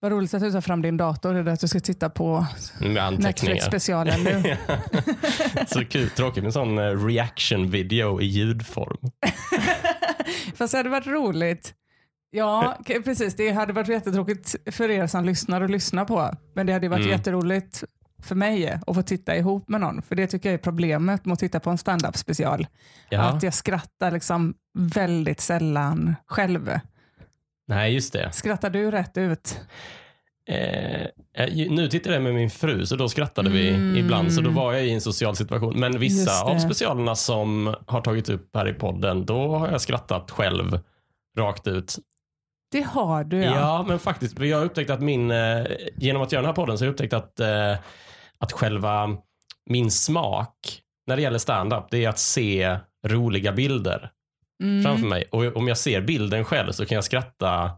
Vad roligt att du tar fram din dator. Det är att du ska titta på anteckningar. Netflix-specialen nu. Så kul, tråkigt med en sån eh, reaction video i ljudform. Fast det hade varit roligt. Ja, precis. Det hade varit jättetråkigt för er som lyssnar och lyssna på. Men det hade varit Mm. jätteroligt för mig att få titta ihop med någon. För det tycker jag är problemet med att titta på en stand-up special. Ja. Att jag skrattar liksom väldigt sällan själv. Nej, just det. Skrattar du rätt ut? Eh, eh, nu tittar jag med min fru, så då skrattade vi Mm. ibland. Så då var jag i en social situation. Men vissa av specialerna som har tagits upp här i podden, då har jag skrattat själv rakt ut. Det har du Ja, ja. men faktiskt. Jag har upptäckt att min, eh, genom att göra den här podden så har jag upptäckt att, eh, att själva min smak när det gäller stand-up, det är att se roliga bilder Mm. framför mig. Och om jag ser bilden själv så kan jag skratta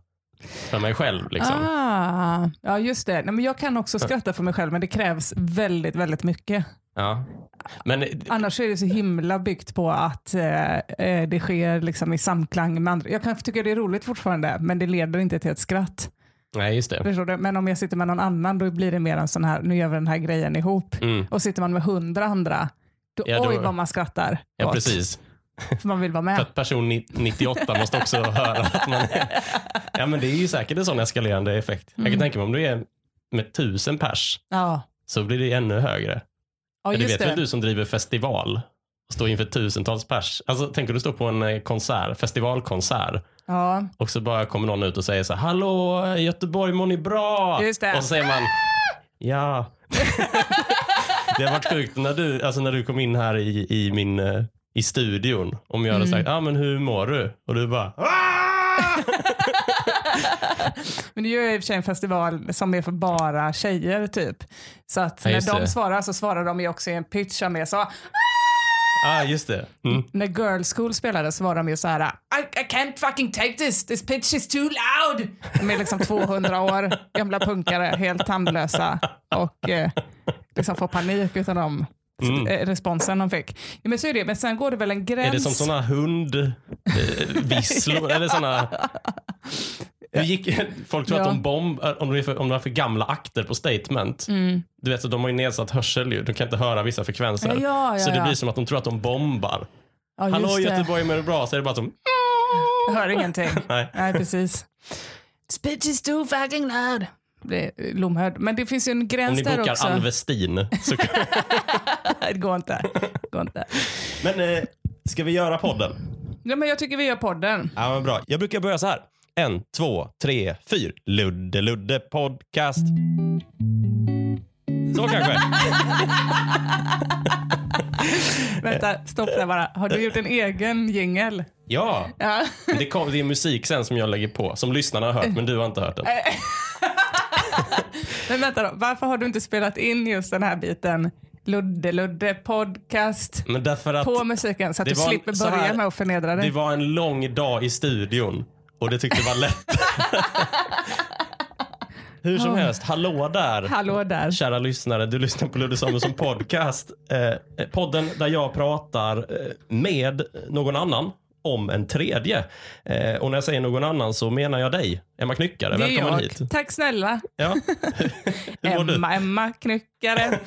för mig själv. Liksom. Ah, ja, just det. Nej, men jag kan också skratta för mig själv, men det krävs väldigt, väldigt mycket. Ja. Men Annars är det så himla byggt på att eh, eh, det sker liksom i samklang med andra. Jag kan tycka det är roligt fortfarande, men det leder inte till ett skratt. nej, just det. Förstår du? Men om jag sitter med någon annan, då blir det mer en sån här, nu gör vi den här grejen ihop. Mm. Och sitter man med hundra andra, då, Ja, då- oj vad man skrattar. Ja, åt. precis. För man vill vara För med. att person ni- 98 måste också höra att man är... Ja, men det är ju säkert en sån eskalerande effekt. Jag kan Mm. tänka mig om du är med tusen pers Ja, så blir det ännu högre. ja just vet väl det. du som driver festival och står inför tusentals pers. Alltså, tänker du stå på en eh, konsert, festivalkonsert Ja, och så bara kommer någon ut och säger så här, hallå Göteborg, mår ni bra? Just det. Och så säger man, ja. det har varit sjukt när du, alltså när du kom in här i, i min eh, i studion. Om jag hade Mm. sagt, ah, men hur mår du? Och du bara, "Ah!" men det är ju i och för sig en festival som är för bara tjejer typ. Så att Ja, när de det. svarar så svarar de ju också i en pitch som är så. ah, just det. Mm. När Girl School spelade så var de ju så här. I, I can't fucking take this, this pitch is too loud. De är liksom 200 år gamla punkare, helt tandlösa och eh, liksom får panik utan de Mm. eh, responsen de fick. Ja, men så är det, men sen går det väl en gräns. Är det som såna hundvisslor? eller såna... Hur gick, folk tror Ja. att de bomb, om de, är för, om de har för gamla akter på statement. Mm. Du vet, så de har ju nedsatt hörsel. De kan inte höra vissa frekvenser. Ja, så det blir som att de tror att de bombar. Ja, Hallå det. Göteborg, mår du bra? Så är det bara som... Jag hör ingenting. Nej. Nej, precis. This bitch is too fucking loud. Lomhörd. Men det finns ju en Om gräns ni där bokar också. Alvestin. Så... det går inte. Det går inte. men eh, ska vi göra podden? Ja, men jag tycker vi gör podden. Ja, men bra. Jag brukar börja så här. En, två, tre, fyra. Ludde Ludde podcast. Så kanske. Vänta, stopp där bara. Har du gjort en egen jingel? Ja, Ja. det, kom, det är musik sen som jag lägger på. Som lyssnarna har hört, men du har inte hört den. Men vänta då, varför har du inte spelat in just den här biten? Ludde Ludde podcast Men därför att på musiken så att du var slipper börja här- med att förnedra dig. det var en lång dag i studion och det tyckte jag var lätt. Hur som helst, hallå där. Hallå där. Kära lyssnare, du lyssnar på Ludde Samuelsson podcast. Eh, podden där jag pratar eh, med någon annan om en tredje. Eh, och när jag säger någon annan så menar jag dig, Emma Knyckare. Det är Välkommen jag. hit. Tack snälla. Ja. Hur mår du? Emma, Emma Knyckare.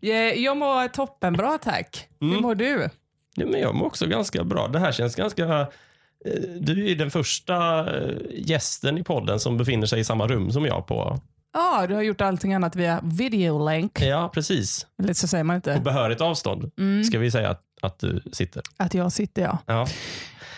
Jag- jag mår toppenbra tack. Hur Mm. mår du? Ja, men jag mår också ganska bra. Det här känns ganska... eh, Du är ju den första eh, gästen i podden som befinner sig i samma rum som jag på. Ja, du har gjort allting annat via videolänk. Ja, precis. Eller så säger man På inte. behörigt avstånd Mm. ska vi säga att, du sitter. Att jag sitter ja. Ja.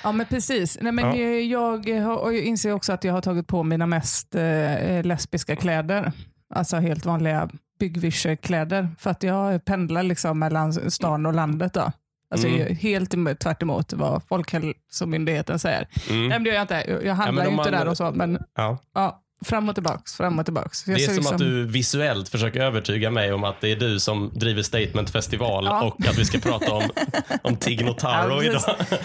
Ja men precis. Nej, men Ja. Jag jag inser också att jag har tagit på mina mest eh, lesbiska kläder. Alltså helt vanliga byggvischekläder. För att jag pendlar liksom mellan stan och landet. Då. Alltså Mm. helt tvärt emot vad Folkhälsomyndigheten säger. Mm. Nej, men det gör jag inte. Jag- handlar men ju inte man- där och så. Men ja. ja, fram och tillbaks, fram och tillbaks. Jag Det är som liksom- att du visuellt försöker övertyga mig om att det är du som driver Statement Festival Ja. och att vi ska prata om, om Tig Notaro Ja, idag.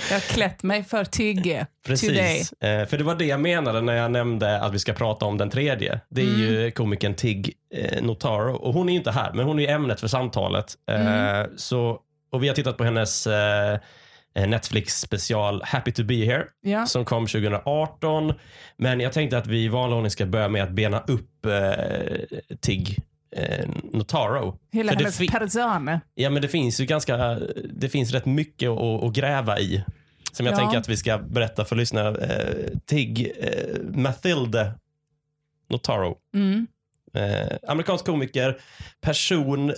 Jag har klätt mig för Tigge. Precis. Eh, för det var det jag menade när jag nämnde att vi ska prata om den tredje. Det är Mm. ju komikern Tig eh, Notaro. Och hon är ju inte här, men hon är ämnet för samtalet. Eh, Mm. så, och vi har tittat på hennes eh, Netflix special Happy to be here Ja. som kom 2018. Men jag tänkte att vi i vanlig ordning ska börja med att bena upp eh, Tig eh, Notaro. Hela För hennes persona. Ja, men det finns ju ganska, det finns rätt mycket att, att gräva i. Som jag Ja. tänker att vi ska berätta för lyssnarna. Eh, Tig eh, Mathilde Notaro. Mm. Eh, amerikansk komiker, person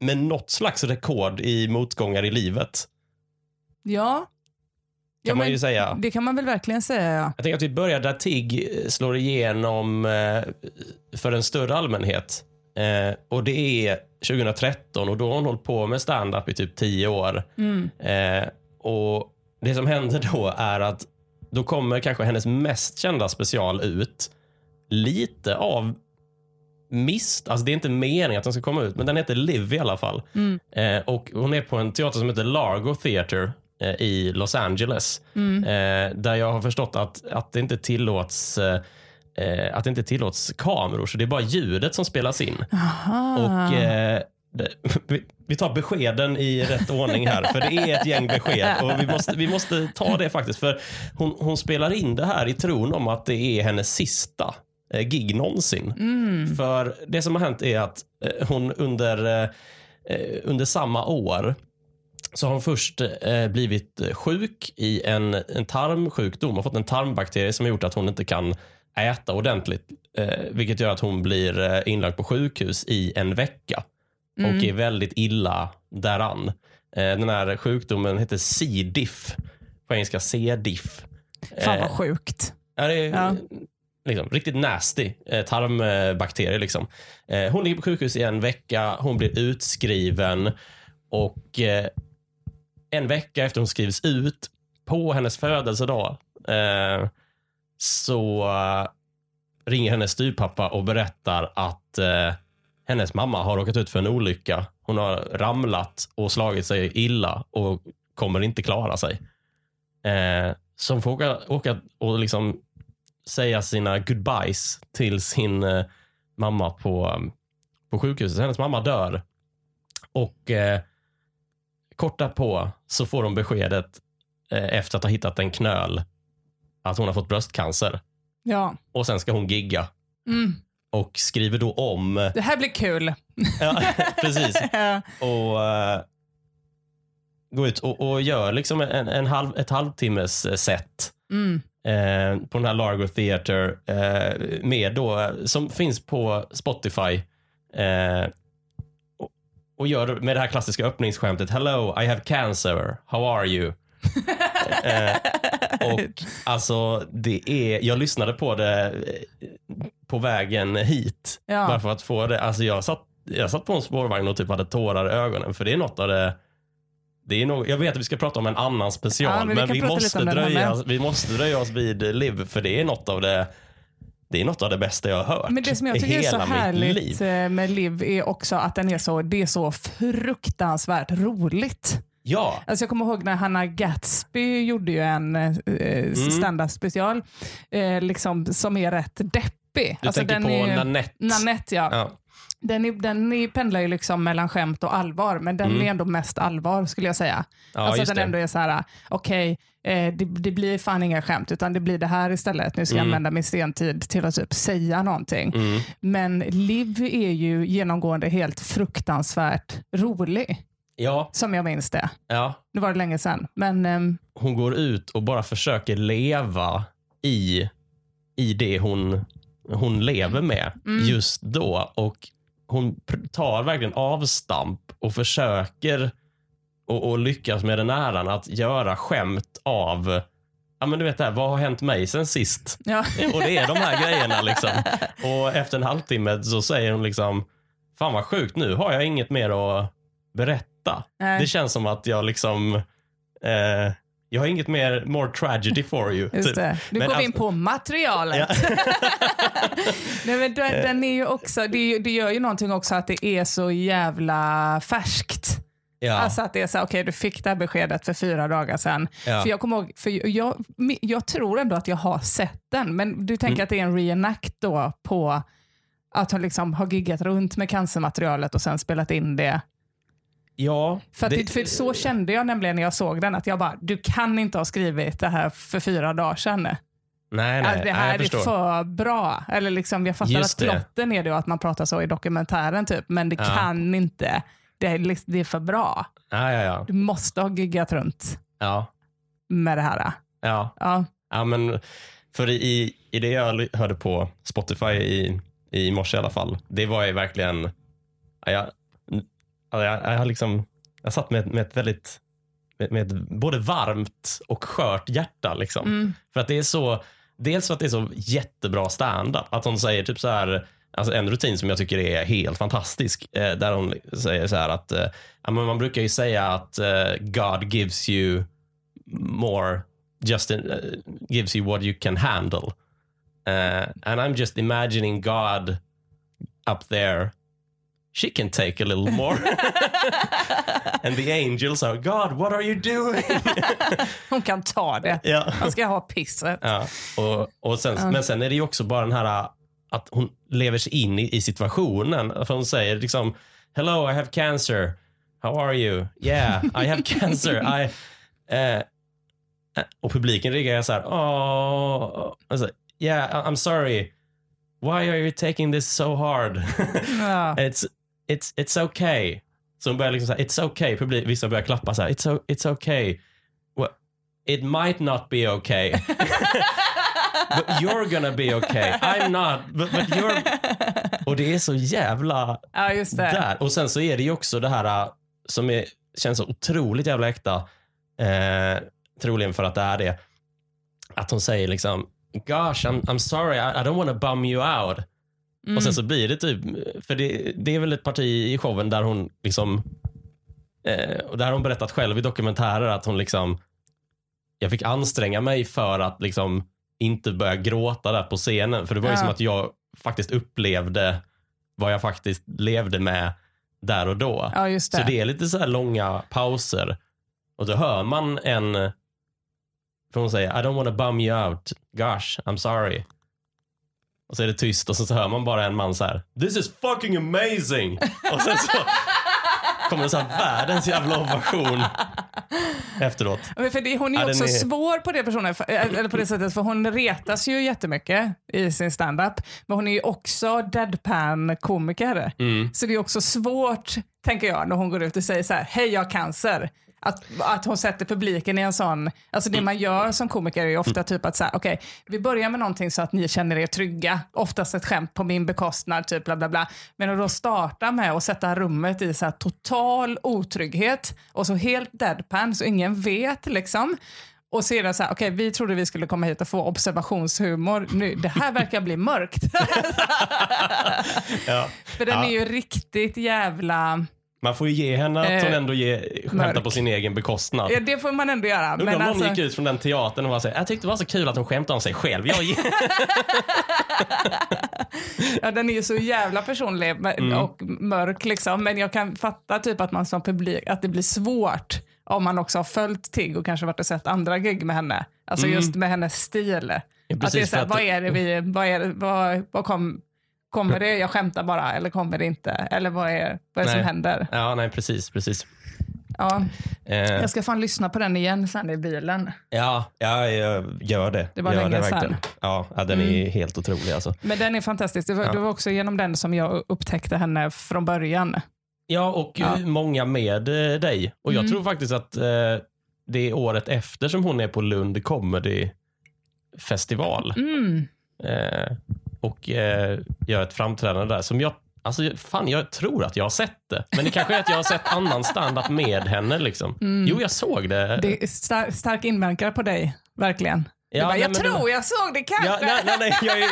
med något slags rekord i motgångar i livet. Ja. Kan Ja, man ju säga. Det kan man väl verkligen säga. Ja. Jag tänker att vi börjar där Tig slår igenom eh, för en större allmänhet. Eh, och det är 2013 och då har hon hållit på med stand-up i typ 10 år. Mm. Eh, och Det som händer då är att då kommer kanske hennes mest kända special ut lite av mist. Alltså det är inte meningen att den ska komma ut, men den heter Live i alla fall. Mm. Eh, och Hon är på en teater som heter Largo Theater eh, i Los Angeles. Mm. Eh, där jag har förstått att, att det inte tillåts eh, eh, att det inte tillåts kameror, så det är bara ljudet som spelas in. Aha. Och eh, vi, tar beskeden i rätt ordning här, för det är ett gäng besked och vi måste, vi måste ta det faktiskt. För hon, hon spelar in det här i tron om att det är hennes sista eh, gig någonsin. Mm. För det som har hänt är att eh, hon under, eh, eh, under samma år så har hon först eh, blivit sjuk i en, en tarmsjukdom. Hon har fått en tarmbakterie som har gjort att hon inte kan äta ordentligt. Eh, vilket gör att hon blir eh, inlagd på sjukhus i en vecka Mm. och är väldigt illa däran. Eh, den här sjukdomen heter C. diff. På engelska C. diff. Fan Eh, vad sjukt. Ja, det är Ja. liksom, riktigt nasty eh, tarmbakterier. Liksom. Eh, hon ligger på sjukhus i en vecka, hon blir utskriven och eh, en vecka efter hon skrivs ut, på hennes födelsedag, eh, så eh, ringer hennes styvpappa och berättar att eh, hennes mamma har råkat ut för en olycka. Hon har ramlat och slagit sig illa och kommer inte klara sig. Eh, så hon får åka, åka och liksom säga sina goodbyes till sin eh, mamma på, på sjukhuset. Hennes mamma dör. Och eh, kort därpå så får de beskedet eh, efter att ha hittat en knöl att hon har fått bröstcancer. Ja. Och sen ska hon gigga Mm. och skriver då om... Det här blir kul. ja, precis. Och uh, går ut och, och gör liksom en, en halv, ett halvtimmes eh, set Mm. eh, på den här Largo Theater eh, med då, som finns på Spotify. Eh, och gör med det här klassiska öppningsskämtet. Hello, I have cancer. How are you? eh, och alltså, det är, jag lyssnade på det eh, på vägen hit. Ja. Bara för att få det. Alltså jag satt, jag satt på en spårvagn och typ hade tårar i ögonen. För det är något av det det är nog, jag vet att vi ska prata om en annan Ja, special, men vi men, vi, måste dröja, vi måste dröja oss vid Liv, för det är något av det det är något av det bästa jag har hört Men det som jag tycker är så härligt liv. eh, med Liv är också att den är så, det är så fruktansvärt roligt. Ja, Alltså jag kommer ihåg när Hanna Gatsby gjorde ju en eh, Mm. stand-up special eh, liksom, som är rätt deppig. du alltså, tänker på är, Nanette. Nanette, ja. Ja. Den, är, den är, pendlar ju liksom mellan skämt och allvar, men den Mm. är ändå mest allvar skulle jag säga. Ja, alltså att den det. ändå är så här, okej, eh, det, det blir fan inga skämt, utan det blir det här istället. Nu ska jag Mm. använda min sentid till att typ säga någonting. Mm. Men Liv är ju genomgående helt fruktansvärt rolig, Ja, som jag minns det. ja, Nu var det länge sedan, men ehm, hon går ut och bara försöker leva i, i det hon, hon lever med Mm. just då. Och hon tar verkligen avstamp och försöker och, och lyckas med den äran att göra skämt av Ja men du vet det här, vad har hänt mig sen sist? ja. Och det är de här grejerna liksom. Och efter en halvtimme så säger hon liksom Fan vad sjukt, nu har jag inget mer att berätta. Nej. Det känns som att jag liksom eh, Jag har inget mer, more tragedy for you. Just typ. Nu går vi in på materialet. Ja. Nej, men den, den är ju också, det, det gör ju någonting också att det är så jävla färskt. Ja. Alltså att det är så okej du fick det här beskedet för fyra dagar sedan. Ja. För jag kommer ihåg, för jag, jag tror ändå att jag har sett den, men du tänker Mm. att det är en reenact då på att hon liksom har giggat runt med cancermaterialet och sen spelat in det Ja, För, det- för så kände jag nämligen när jag såg den, att jag bara, du kan inte ha skrivit det här för fyra dagar sedan. nej, nej, Alltså, det nej, här jag är förstår. för bra. Eller liksom, jag fattar Just att plotten är det och att man pratar så i dokumentären, typ, men det Ja. kan inte. Det är, liksom, det är för bra. Ja, ja, ja. Du måste ha giggat runt ja, med det här. ja. Ja. Ja, men för i, i det jag hörde på Spotify i, i morse i alla fall, det var ju verkligen, ja, jag, ja, jag, jag, har liksom, jag satt med, med ett väldigt, med, med både varmt och skört hjärta. Liksom. Mm. För att det är så, dels för att det är så jättebra stand-up. Att hon säger typ så här, alltså en rutin som jag tycker är helt fantastisk. Eh, där hon säger så här att, eh, man brukar ju säga att eh, God gives you more, just in, gives you what you can handle. Eh, and I'm just imagining God up there. She can take a little more. and the angels are, God, what are you doing? Hon kan ta det. ja. Man ska ha pisset. Ja, och, och sen, Men sen är det ju också bara den här uh, att hon lever sig in i, i situationen. För hon säger liksom Hello, I have cancer. How are you? Yeah, I have cancer. I, eh, och publiken reagerar så här. Oh, alltså, yeah, I'm sorry. Why are you taking this so hard? Ja. it's, it's, it's okay. Så hon börjar liksom så här, it's okay. Publik, vissa börjar klappa så här, it's, o- it's okay. Well, it might not be okay. but you're gonna be okay. I'm not, but, but you're... Och det är så jävla ja, just det. där. Och sen så är det ju också det här äh, som är, känns så otroligt jävla äkta. Eh, troligen för att det är det. Att hon säger liksom, gosh, I'm, I'm sorry, I, I don't want to bum you out. Mm. Och sen så blir det typ, för det, det är väl ett parti i showen där hon liksom, eh, och där har hon berättat själv i dokumentärer att hon liksom, jag fick anstränga mig för att liksom inte börja gråta där på scenen. För det var ju Ja. som att jag faktiskt upplevde vad jag faktiskt levde med där och då. Ja, just det. Så det är lite så här långa pauser. Och då hör man en, för hon säger I don't want to bum you out. Gosh, I'm sorry. Och så är det tyst och så, så hör man bara en man så här. This is fucking amazing. Och sen så kommer det så här världens jävla ovation efteråt. Men För det, hon är ju också är- svår på det, personen, för- eller på det sättet, för hon retas ju jättemycket i sin standup. Men hon är ju också deadpan-komiker. Mm. Så det är också svårt, tänker jag, när hon går ut och säger så här, hej jag har cancer. Att, att hon sätter publiken i en sån, alltså det man gör som komiker är ofta typ att så här, okej, vi börjar med någonting så att ni känner er trygga, oftast ett skämt på min bekostnad, typ bla bla bla. Men att då starta med att sätta rummet i så här total otrygghet och så helt deadpan så ingen vet liksom. Och sedan så här, okej vi trodde vi skulle komma hit och få observationshumor, nu, det här verkar bli mörkt. Ja. För den Ja. är ju riktigt jävla... Man får ju ge henne att hon Eh, ändå ge, skämtar på sin egen bekostnad. Ja, det får man ändå göra. Undrar om någon alltså, gick ut från den teatern och var så jag tyckte det var så kul att hon skämtade om sig själv. Jag, ja, den är ju så jävla personlig Mm. och mörk. Liksom. Men jag kan fatta typ att man som publik, att det blir svårt om man också har följt Tigg och kanske varit och sett andra gig med henne. Alltså just med hennes stil. att det är Mm. precis, så här, vad är det vi, vad är vad, vad kom, kommer det, jag skämtar bara, eller kommer det inte? Eller vad är, vad är det som händer? ja, nej precis, precis. Ja, Eh, jag ska fan lyssna på den igen sen i bilen. ja, ja, jag gör det. Det var gör länge sedan. Ja, ja, den är helt otrolig alltså. Men den är fantastisk. Det var, Ja. det var också genom den som jag upptäckte henne från början. Ja, och Ja. många med eh, dig. Och jag Mm. tror faktiskt att eh, det är året efter som hon är på Lund Comedy Festival. Mm. Eh, och eh, gör ett framträdande där som jag Alltså, fan, jag tror att jag har sett det. Men det kanske är att jag har sett annan stand-up med henne. Liksom. Jo, jag såg det. Mm. Det är star stark inverkan på dig, verkligen. Ja, bara, nej, jag det tror var- jag såg det kanske. Ja, nej, nej, nej, jag är,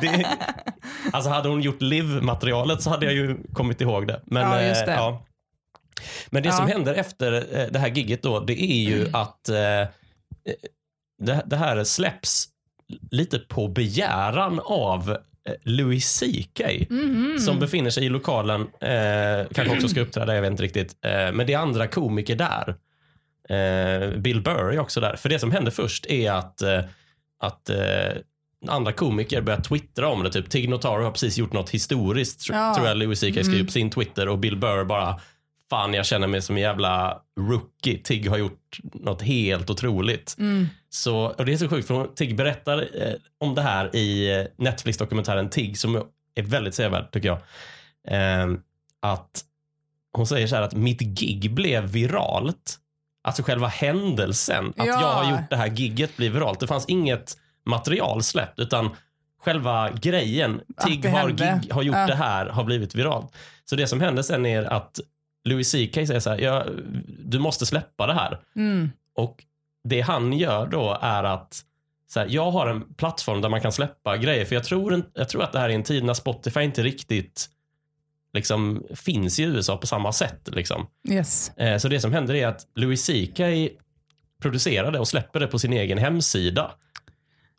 det, alltså hade hon gjort live-materialet så hade jag ju kommit ihåg det. Men, Ja, just eh, det. ja. Men det Ja. som händer efter eh, det här gigget då, det är ju Mm. att eh, det, det här släpps lite på begäran av eh, Louis CK Mhm. som befinner sig i lokalen, eh, kanske också ska uppträda, jag vet inte riktigt. Eh, men det är andra komiker där. Eh, Bill Burr är också där. För det som händer först är att, eh, att eh, andra komiker börjar twittra om det. Typ Tig Notaro har precis gjort något historiskt, tr- Ja. tror jag Louis CK skrev upp sin Twitter och Bill Burr bara fan jag känner mig som en jävla rookie. Tig har gjort något helt otroligt. Mm. Så, och det är så sjukt för hon- Tig berättar eh, om det här i eh, Netflix-dokumentären Tig som är väldigt sevärd tycker jag. Eh, att hon säger så här att mitt gig blev viralt. Alltså själva händelsen, att Ja. jag har gjort det här gigget blir viralt. Det fanns inget material släppt utan själva grejen, Tig har, gig, har gjort Ja. det här, har blivit viralt. Så det som hände sen är att Louis CK säger så här, ja, du måste släppa det här. Mm. Och det han gör då är att så här, jag har en plattform där man kan släppa grejer. För jag tror, jag tror att det här är en tid när Spotify inte riktigt liksom, finns i USA på samma sätt. Liksom. Yes. Eh, så det som händer är att Louis CK producerar det och släpper det på sin egen hemsida.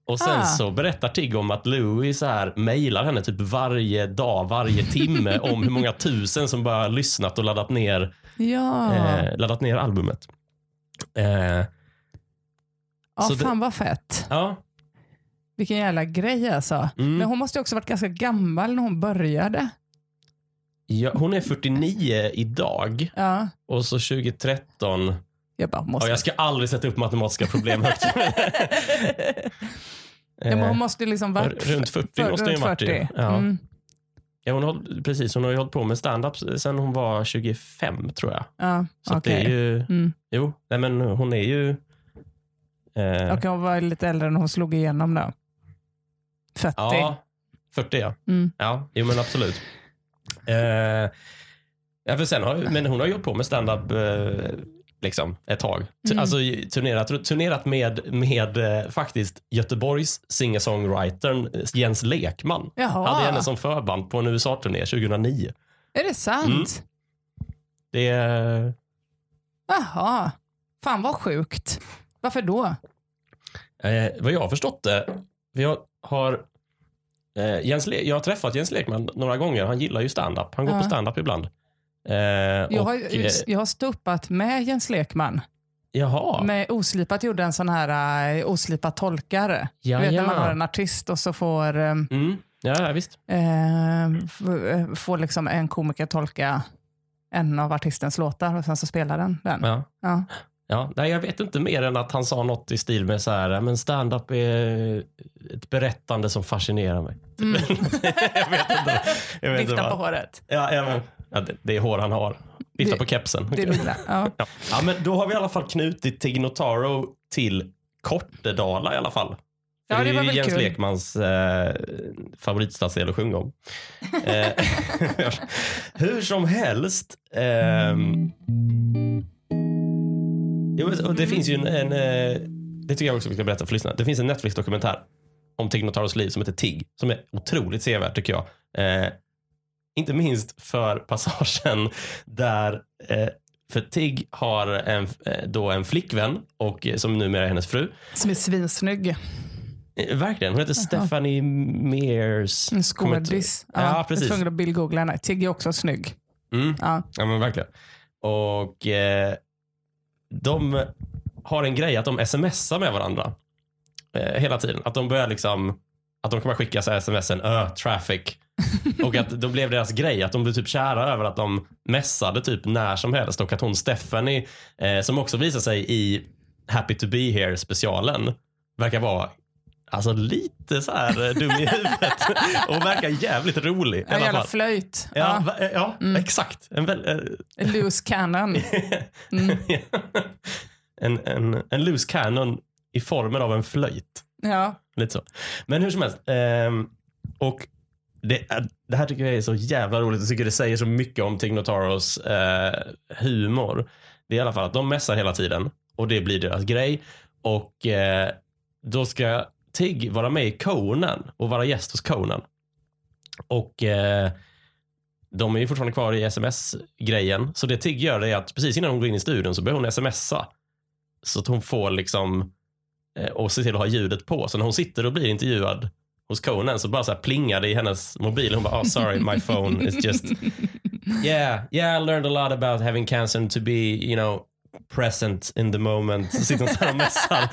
Och sen Ah. så berättar Tig om att Louis så här mejlar henne typ varje dag, varje timme om hur många tusen som bara lyssnat och laddat ner, Ja. eh, laddat ner albumet. Eh, ja, så det- fan vad fett. ja, Vilken jävla grej alltså. Mm. Men hon måste ju också varit ganska gammal när hon började. Ja, hon är 49 idag Ja. och så 2013. Jag bara, måste... Ja, jag ska aldrig sätta upp matematiska problem högt. ja, men hon Eh, måste ju liksom varit... runt 40 för- måste hon ju varit. i. 40. Ja. Mm. Ja, hon har, precis, hon har ju hållit på med stand-up sen hon var 25 tror jag. Ja, Så att det är ju, Mm. jo, nej men hon är ju... Eh, Okej, hon var lite äldre när hon slog igenom då. 40. Ja, 40 ja. Mm. Ja, jo men absolut. Eh, ja, för sen har, ju- men hon har gjort på med stand-up eh, liksom, ett tag. Mm. Alltså turnerat, turnerat med, med eh, faktiskt Göteborgs singer-songwritern eh, Jens Lekman. Jaha, Hade henne som förband på en USA-turné 2009. är det sant? Mm. Det är... Jaha, fan vad sjukt. Varför då? Eh, vad jag har förstått det, jag har, eh, Jens Le- jag har träffat Jens Lekman några gånger. Han gillar ju stand-up. Han går Ja. på stand-up ibland. Eh, Jag och, har, eh, jag har ståuppat med Jens Lekman. jaha. Med Oslipat gjorde en sån här uh, Oslipat tolkar. Ja, du vet ja. när man har en artist och så får, um, Mm. Ja, visst. eh, eh, får liksom en komiker tolka en av artistens låtar och sen så spelar den den. Ja. Ja. Ja, nej, jag vet inte mer än att han sa något i stil med så här, men stand-up är ett berättande som fascinerar mig. Mm. jag vet inte. Jag vet inte Vifta på håret. Ja, ja, men, ja, det, det är hår han har. Vifta Det- på kepsen. Det lilla. Ja. Ja. ja, men då har vi i alla fall knutit Tig Notaro till Kortedala i alla fall. Ja, För det är ju Jens kul. Lekmans eh, favoritstadsdel att sjunga om. Eh, Hur som helst. och det finns ju en, en eh, det tycker jag också vi ska berätta för lyssnarna. Det finns en Netflix-dokumentär om Tig Notaros liv som heter Tig, som är otroligt sevärd tycker jag. Eh, inte minst för passagen där eh, för Tig har en, eh, då en flickvän och eh, som numera är hennes fru. Som är svinsnygg. Eh, Verkligen. Hon heter Stephanie Mears. En skådis. Ja, Jag var precis. tvungen att bildgoogla henne. Tigg är också snygg. Mm. Ja. Ja, men verkligen. Och eh, de har en grej att de smsar med varandra eh, hela tiden. Att de börjar liksom, att de kommer skicka smsen, ö, traffic. och att då blev deras grej att de blev typ kära över att de messade typ när som helst och att hon Stephanie, eh, som också visar sig i Happy to be here specialen, verkar vara Alltså lite så här eh, dum i huvudet och verkar jävligt rolig. i En alla jävla flöjt. Ja, Ja. va- ja exakt. En väl, eh, En loose cannon. Mm. en, en, en loose cannon i formen av en flöjt. Ja. Lite så. Men hur som helst. ehm, och det, äh, det här tycker jag är så jävla roligt. Jag tycker det säger så mycket om Tig Notaros eh, humor. Det är i alla fall att de mässar hela tiden och det blir deras grej. Och eh, då ska Tig vara med i Conan och vara gäst hos Conan. Och eh, de är ju fortfarande kvar i sms-grejen. Så det Tig gör är att precis innan hon går in i studion så börjar hon smsa. Så att hon får liksom eh, och se till att ha ljudet på. Så när hon sitter och blir intervjuad hos Conan så bara så här plingar det i hennes mobil. Hon bara, oh sorry, my phone is just, yeah, yeah, I learned a lot about having cancer and to be, you know, present in the moment. Så sitter hon så här och messar.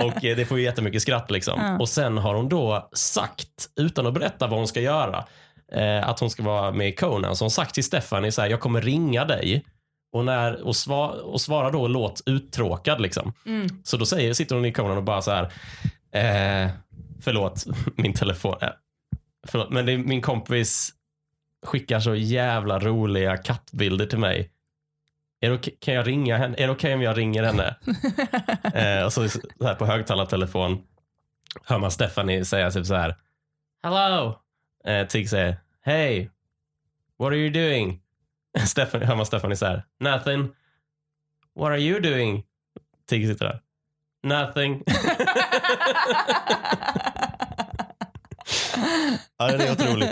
Och eh, det får ju jättemycket skratt liksom. Ja. Och sen har hon då sagt, utan att berätta vad hon ska göra, eh, att hon ska vara med i Conan. Så hon sagt till Stephanie så här, jag kommer ringa dig Och, när, och, svar, och svarar då låt uttråkad. Liksom. Mm. Så då säger, sitter hon i kameran och bara så här. Eh, förlåt, min telefon. Förlåt, men är min kompis skickar så jävla roliga kattbilder till mig. Är det okej- kan jag ringa henne? Är det okej om jag ringer henne? eh, och så, så här på högtalartelefon hör man Stephanie säga typ så här. Hello! Eh, Tig säger Hey! What are you doing? Stephanie, hör man Stephanie så här. Nothing. What are you doing? Tig sitter där. Nothing. ja, det är otroligt.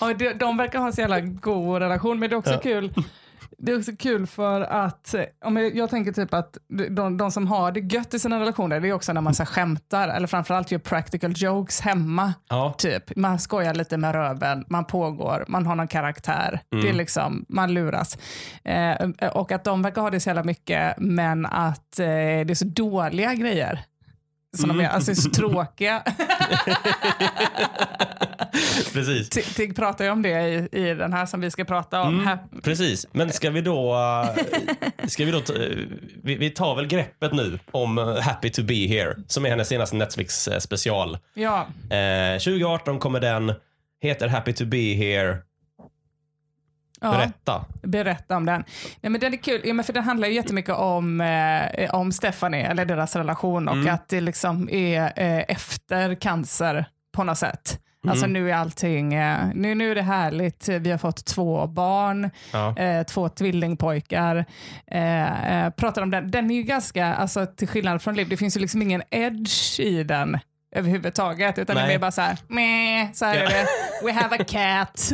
och de, de verkar ha en så jävla god relation, men det är också Ja. kul. Det är också kul för att, eh, om jag, jag tänker typ att de, de som har det gött i sina relationer, det är också när man så skämtar, eller framförallt gör practical jokes hemma. Ja, Typ. Man skojar lite med röven, man pågår, man har någon karaktär. Mm. Det är liksom, man luras. Eh, och att de verkar ha det så jävla mycket, men att eh, det är så dåliga grejer. Som de Mm. är, alltså så tråkiga. precis. T- Tigg pratar ju om det i, i den här som vi ska prata om. Mm. Här. Precis, men ska vi då... eh, ska vi, då ta, eh, vi, vi tar väl greppet nu om eh, Happy to be here, som är hennes senaste Netflix special. Ja, Eh, 2018 kommer den, heter Happy to be here. Ja, Berätta. berätta om den. Nej, men den är kul, ja, men för den handlar ju jättemycket om, eh, om Stephanie, eller deras relation och Mm. att det liksom är eh, efter cancer på något sätt. Alltså Mm. nu är allting, eh, nu, nu är det härligt, vi har fått två barn, Ja. eh, två tvillingpojkar. Eh, eh, pratar om den, den är ju ganska, alltså till skillnad från Liv, det finns ju liksom ingen edge i den överhuvudtaget, utan det Nej. är mer bara så här, Meh, så här Ja. är det, we have a cat,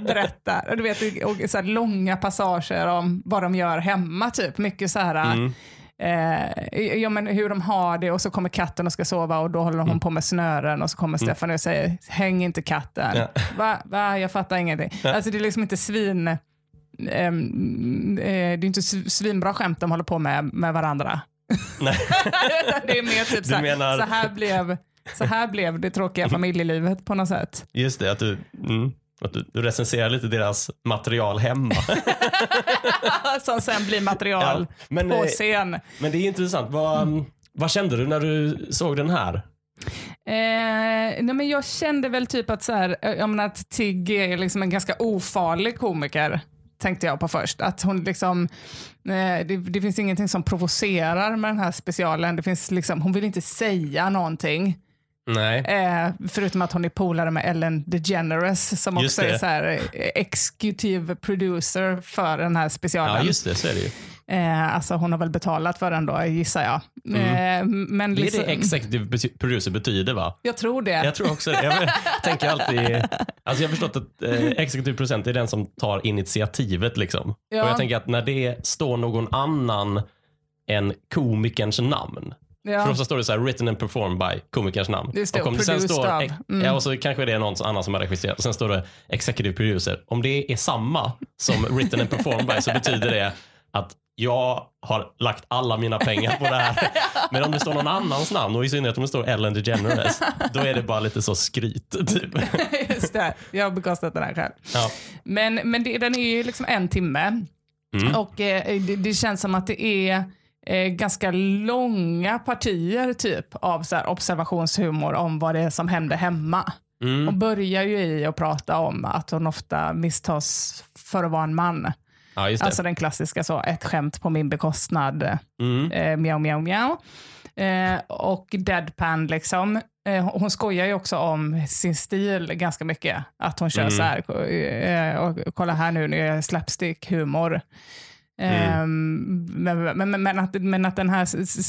berätta. Och du vet, och så långa passager om vad de gör hemma, typ. Mycket så här, Mm. Eh, ja, men hur de har det och så kommer katten och ska sova och då håller hon på med snören och så kommer Stefan och säger häng inte katten. Ja. Va? Va? Jag fattar ingenting. Alltså det är liksom inte svin... eh, det är inte svinbra skämt de håller på med med varandra. Nej. Det är mer typ så här, menar- så, här blev, så här blev det tråkiga familjelivet på något sätt. Just det, att du, mm, att du, du recenserar lite deras material hemma. Som sen blir material Ja, men, på eh, scen. Men det är intressant. Vad, vad kände du när du såg den här? Eh, nej men jag kände väl typ att, så här, jag menar att Tigg är liksom en ganska ofarlig komiker, tänkte jag på först. Att hon liksom, eh, det, det finns ingenting som provocerar med den här specialen. Det finns liksom, hon vill inte säga någonting. Eh, förutom att hon är polare med Ellen DeGeneres som Just också är det. så här, eh, executive producer för den här specialen. Ja, just det. Så är det ju. Eh, alltså hon har väl betalat för den då, gissar jag. Eh, men Det är liksom, det executive bety- producer betyder va? jag tror det. Jag tror också det. Jag tänker alltid, alltså jag har förstått att eh, executive producent är den som tar initiativet. Liksom. Ja. Och jag tänker att när det står någon annan än komikerns namn. Ja. För ofta står det så här written and performed by komikerns namn. Just det, och om det sen står. Mm. ja, och så kanske det är någon annan som har regisserat sen står det executive producer. Om det är samma som written and performed by så betyder det att jag har lagt alla mina pengar på det här. Men om det står någon annans namn och i synnerhet om det står Ellen DeGeneres, då är det bara lite så skryt. Typ. Just det, jag har bekostat den här själv. Ja. Men, men det, den är ju liksom en timme Mm. och eh, det, det känns som att det är eh, ganska långa partier typ av så observationshumor om vad det är som händer hemma. Mm. Hon börjar ju i att prata om att hon ofta misstas för att vara en man. Ja. Alltså den klassiska så, ett skämt på min bekostnad. Mm. eh, mjau, mjau, mjau. Eh, och deadpan liksom. Eh, hon- skojar ju också om sin stil ganska mycket. Att hon kör Mm. så här, eh, och, kolla här nu, nu är slapstick-humor. Eh, men, men, men, men, att, men att den här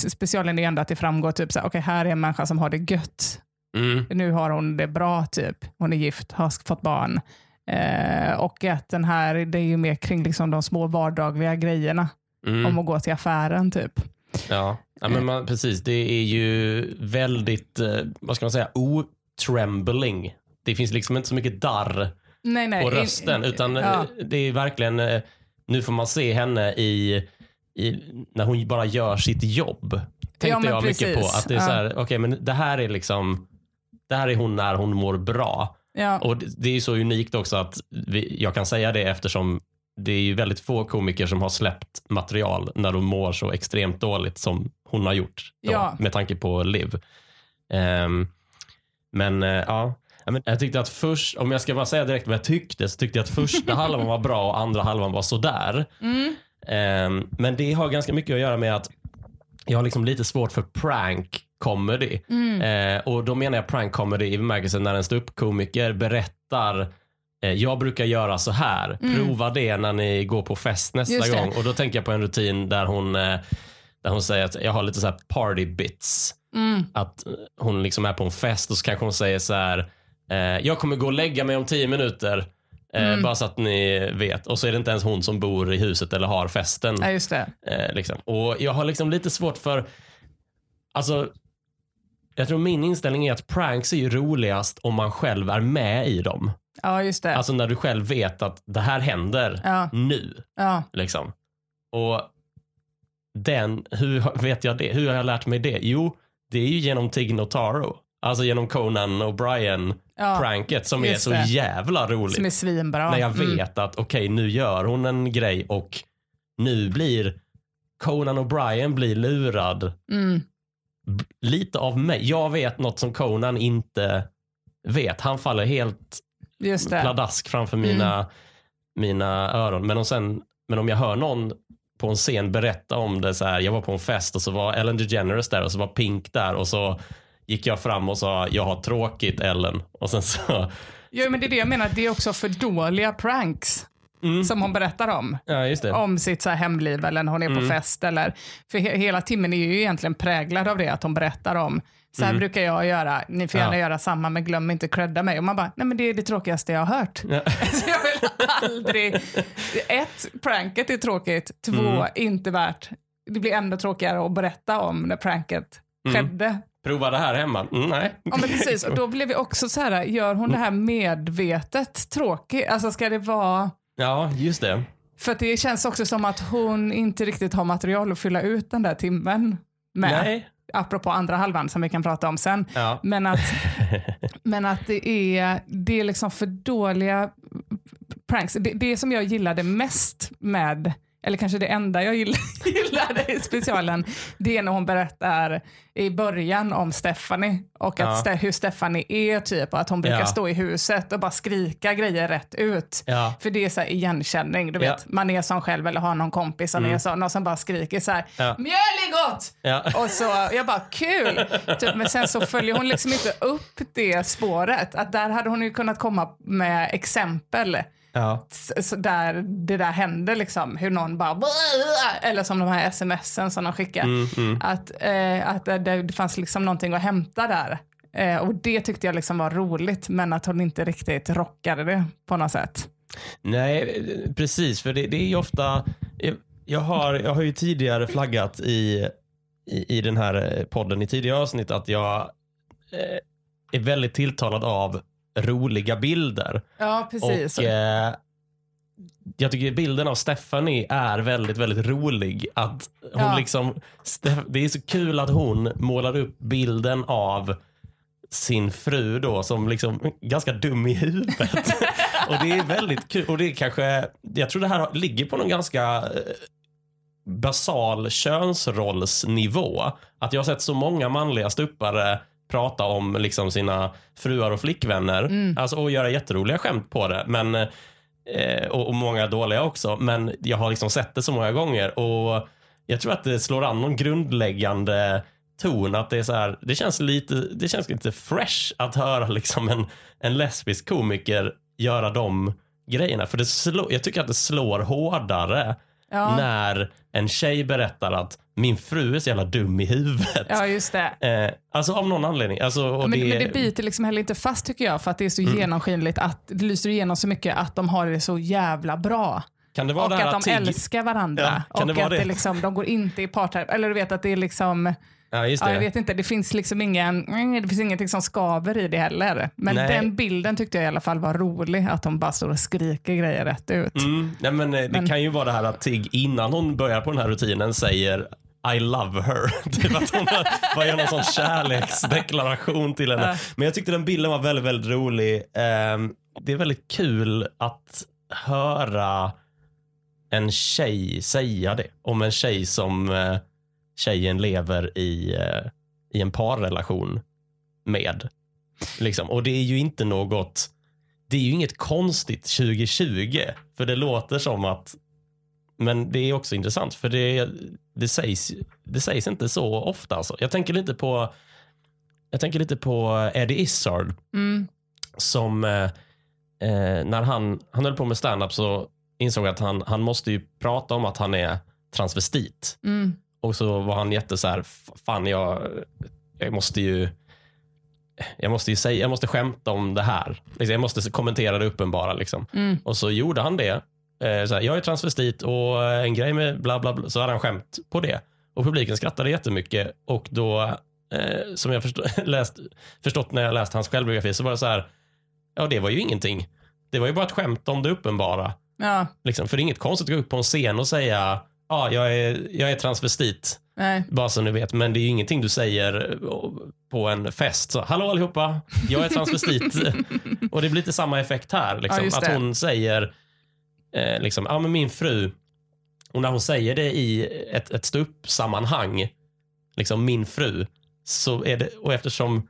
specialen är ändå att det framgår typ så här, okej här är en människa som har det gött. Mm. Nu har hon det bra typ. Hon är gift, har fått barn. Eh, och att den här, det är ju mer kring liksom de små vardagliga grejerna. Mm. Om att gå till affären typ. Ja, ja men man, precis. Det är ju väldigt, eh, vad ska man säga, otrembling. Det finns liksom inte så mycket darr Nej, nej. på in- rösten, utan eh, ja. det är verkligen, eh, nu får man se henne i, i när hon bara gör sitt jobb. Tänkte Ja, jag mycket på. precis. Att det är Ja. så här, okej men det här är liksom, det här är hon när hon mår bra. Ja, Och det, är ju så unikt också att vi, jag kan säga det eftersom det är ju väldigt få komiker som har släppt material när de mår så extremt dåligt som hon har gjort. Då, Ja. Med tanke på Liv. Ehm, men eh, ja, jag tyckte att först, om jag ska bara säga direkt vad jag tyckte, så tyckte jag att första halvan var bra och andra halvan var sådär. Mm. Ehm, men det har ganska mycket att göra med att jag har liksom lite svårt för prank comedy. Mm. Eh, och då menar jag prank comedy i bemärkelsen när en ståuppkomiker berättar eh, jag brukar göra så här. Prova det när ni går på fest nästa Mm. Gång. Och då tänker jag på en rutin där hon, eh, där hon säger att jag har lite så här party bits. Mm. Att hon liksom är på en fest och så kanske hon säger så här. Eh, jag kommer gå och lägga mig om tio minuter. Mm. Bara så att ni vet. Och så är det inte ens hon som bor i huset eller har festen. Ja, just det. Liksom. Och jag har liksom lite svårt för, alltså, jag tror min inställning är att pranks är ju roligast om man själv är med i dem. Ja, just det. Alltså när du själv vet att det här händer Ja. nu. Ja. Liksom. Och den, hur vet jag det? Hur har jag lärt mig det? Jo, det är ju genom Tig Notaro. Alltså genom Conan O'Brien Ja. pranket som är så det. jävla roligt. Som är svinbra. När jag Mm. vet att okej, nu gör hon en grej och nu blir Conan O'Brien blir lurad Mm. Lite av mig. Jag vet något som Conan inte vet. Han faller helt Just det. pladask framför mina, mina öron. Men om, sen, men om jag hör någon på en scen berätta om det så här. Jag var på en fest och så var Ellen DeGeneres där och så var Pink där och så gick jag fram och sa jag har tråkigt Ellen och sen så Jo, men det är det jag menar. Det är också för dåliga pranks Mm. som hon berättar om. ja. Om sitt så hemliv eller när hon är på Mm. fest. Eller, för he- hela timmen är ju egentligen präglad av det att hon berättar om så här brukar jag göra, ni får gärna Mm. Ja. göra samma men glöm inte credda mig. Och man bara, nej men det är det tråkigaste jag har hört. Ja. Så jag vill aldrig... Ett, pranket är tråkigt. Två, Mm. inte värt. Det blir ändå tråkigare att berätta om när pranket Mm. skedde. Prova det här hemma. Mm, nej. Ja men precis, och då blev vi också så här, gör hon det här medvetet tråkigt? Alltså ska det vara... Ja, just det. För det känns också som att hon inte riktigt har material att fylla ut den där timmen med. Nej. Apropå andra halvan som vi kan prata om sen. Ja. Men att, men att det, är, det är liksom för dåliga pranks. Det, det som jag gillade mest med, eller kanske det enda jag gill- gillade i specialen, det är när hon berättar i början om Stephanie och att Ja. Hur Stephanie är typ och att hon brukar Ja. stå i huset och bara skrika grejer rätt ut. Ja. För det är så igenkänning, du vet. Man är som själv eller har någon kompis som är sån och som bara skriker så här, mjöl är gott! Och så, jag bara kul! Typ, men sen så följer hon liksom inte upp det spåret. Att där hade hon ju kunnat komma med exempel Ja. så där det där hände liksom. Hur någon bara eller som de här smsen som de skickar. Mm, Att, eh, att det, det fanns liksom någonting att hämta där. Eh, och det tyckte jag liksom var roligt men att hon inte riktigt rockade det på något sätt. Nej, precis. För det, det är ju ofta... Jag har, jag har ju tidigare flaggat i, i, i den här podden i tidigare avsnitt att jag eh, är väldigt tilltalad av roliga bilder. Ja, precis. Och eh, jag tycker bilden av Stephanie är väldigt, väldigt rolig. Att hon Ja. liksom, det är så kul att hon målar upp bilden av sin fru då som liksom ganska dum i huvudet. och det är väldigt kul. Och det är kanske, jag tror det här ligger på någon ganska eh, basal könsrollsnivå. Att jag har sett så många manliga stuppare prata om liksom sina fruar och flickvänner. Alltså, och göra jätteroliga skämt på det. Men, eh, och, och många dåliga också. Men jag har liksom sett det så många gånger. Och jag tror att det slår an någon grundläggande ton. Att det är så här, det känns lite, det känns lite fresh att höra liksom en, en lesbisk komiker göra de grejerna. För det slår, jag tycker att det slår hårdare Ja. när en tjej berättar att min fru är så jävla dum i huvudet. ja, just det. Eh, alltså av någon anledning. Alltså, Men det, det, men det biter liksom heller inte fast tycker jag för att det är så Mm. genomskinligt att det lyser igenom så mycket att de har det så jävla bra. kan det vara Och det att de tigg- älskar varandra. Ja, kan det och vara att det? det liksom, de går inte i parterapi. Eller du vet att det är liksom, Ja, just ja, det. jag vet inte, det finns liksom ingen, det finns ingenting som skaver i det heller. Men Nej. den bilden tyckte jag i alla fall var rolig, att de bara står och skriker grejer rätt ut. Mm, nej, men, eh, det Men- kan ju vara det här att Tig innan hon börjar på den här rutinen säger I love her. typ att hon gör någon sån kärleksdeklaration till henne. Men jag tyckte den bilden var väldigt, väldigt rolig. Ehm, det är väldigt kul att höra en tjej säga det. Om en tjej som eh, tjejen lever i, eh, i en parrelation med. Liksom. Och det är ju inte något, det är ju inget konstigt 2020. För det låter som att, men det är också intressant för det, det, sägs, det sägs inte så ofta. Alltså. Jag tänker lite på jag tänker lite på Eddie Izzard Mm. som eh, eh, när han, han höll på med stand-up så insåg att han, han måste ju prata om att han är transvestit. Mm. Och så var han jätte så här, "F- fan jag, jag måste ju jag måste ju säga, jag måste skämta om det här. Liksom, jag måste kommentera det uppenbara. Liksom. Mm. Och så gjorde han det. Eh, så här, jag är transvestit och eh, en grej med bla bla bla. Så hade han skämt på det. Och publiken skrattade jättemycket. Och då, eh, som jag förstå, läst, förstått när jag läst hans självbiografi, så var det så här, ja det var ju ingenting. Det var ju bara ett skämt om det uppenbara. Ja, Liksom. För det är inget konstigt att gå upp på en scen och säga, ja jag, är, jag är transvestit. nej. Bara så ni vet, men det är ju ingenting du säger eh, på en fest. Så, Hallå allihopa, jag är transvestit. och det blir lite samma effekt här. Liksom. Ja, att hon säger, eh, liksom, ja men min fru, och när hon säger det i ett, ett ståuppsammanhang, liksom min fru, så är det, och eftersom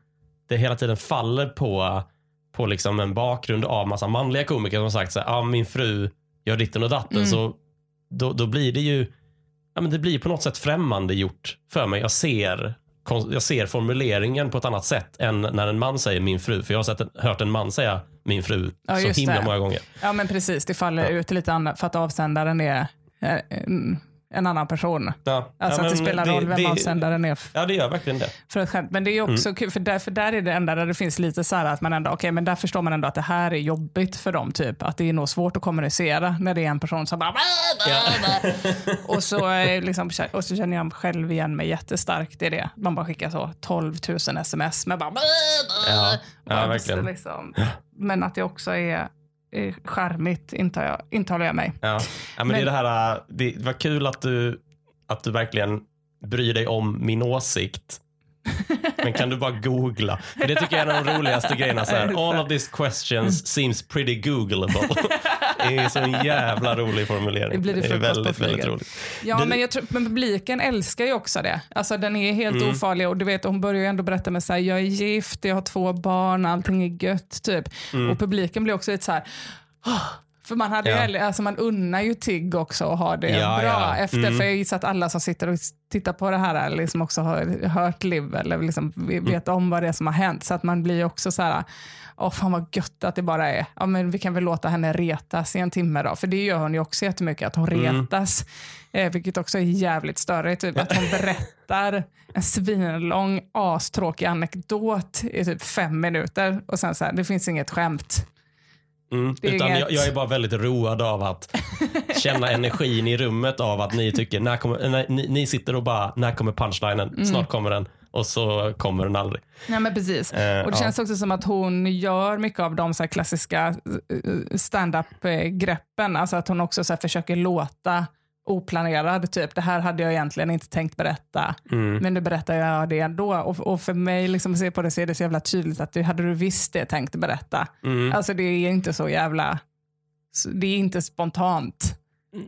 det hela tiden faller på, på liksom en bakgrund av massa manliga komiker som har sagt så här, ja min fru gör ditten och datten, Mm. så då, då blir det ju ja, men det blir på något sätt främmande gjort för mig. Jag ser, jag ser formuleringen på ett annat sätt än när en man säger min fru. För jag har sett hört en man säga min fru Ja, så himla det. många gånger. Ja, men precis. Det faller Ja. ut lite annat för att avsändaren är eh, mm, en annan person. Ja, Alltså ja, att det spelar roll vem det, avsändaren är Ja, det gör verkligen det. för ett skämt. Men det är Mm. också kul, för där, för där är det enda där det finns lite så här att man ändå, okej, men där förstår man ändå att det här är jobbigt för dem, typ. Att det är nog svårt att kommunicera när det är en person som bara... och, så, eh, liksom, och så känner jag själv igen mig jättestarkt i det. Man bara skickar så 12 000 sms med bara... Ja, ja verkligen. Liksom. Men att det också är charmigt, intar jag, intalar jag mig. Ja. Ja, men det, är Men- det, här, äh, det var kul att du, att du verkligen bryr dig om min åsikt. Men kan du bara googla? För det tycker jag är en av de roligaste grejerna. Så här, All of these questions seems pretty googleable. Det är så en jävla rolig formulering. Det blir det är frukost på väldigt, väldigt roligt. Ja, Det- men jag tror men publiken älskar ju också det. Alltså den är helt Mm. ofarlig och du vet, hon börjar ju ändå berätta med så här, jag är gift, jag har två barn, allting är gött typ. Mm. Och publiken blir också lite så här, "Åh." För man, hade ju, Ja. hellre- alltså man unnar ju Tigg också och har det Ja, bra ja. efter. Mm. För jag gissar att alla som sitter och tittar på det här liksom också har hört Liv eller liksom Mm. vet om vad det är som har hänt. Så att man blir också så här, åh fan vad gött att det bara är, ja men vi kan väl låta henne retas i en timme då. För det gör hon ju också jättemycket, att hon Mm. retas. Eh, vilket också är jävligt störigt. Typ, att hon berättar en svinlång, astråkig anekdot i typ fem minuter och sen så här, det finns inget skämt. Mm. Utan jag, jag är bara väldigt road av att känna energin i rummet av att ni tycker, när kommer, när, ni, ni sitter och bara, när kommer punchlinen? Mm. Snart kommer den. Och så kommer den aldrig. Ja, men precis. Eh, och det ja. känns också som att hon gör mycket av de så här klassiska eh, stand-up-greppen. Alltså att hon också så försöker låta oplanerad. Typ, det här hade jag egentligen inte tänkt berätta, Mm. men nu berättar jag det ändå. Och, och för mig, liksom, att se på det, så är det så jävla tydligt att du hade du visst det tänkt berätta. Mm. Alltså det är inte så jävla... Det är inte spontant,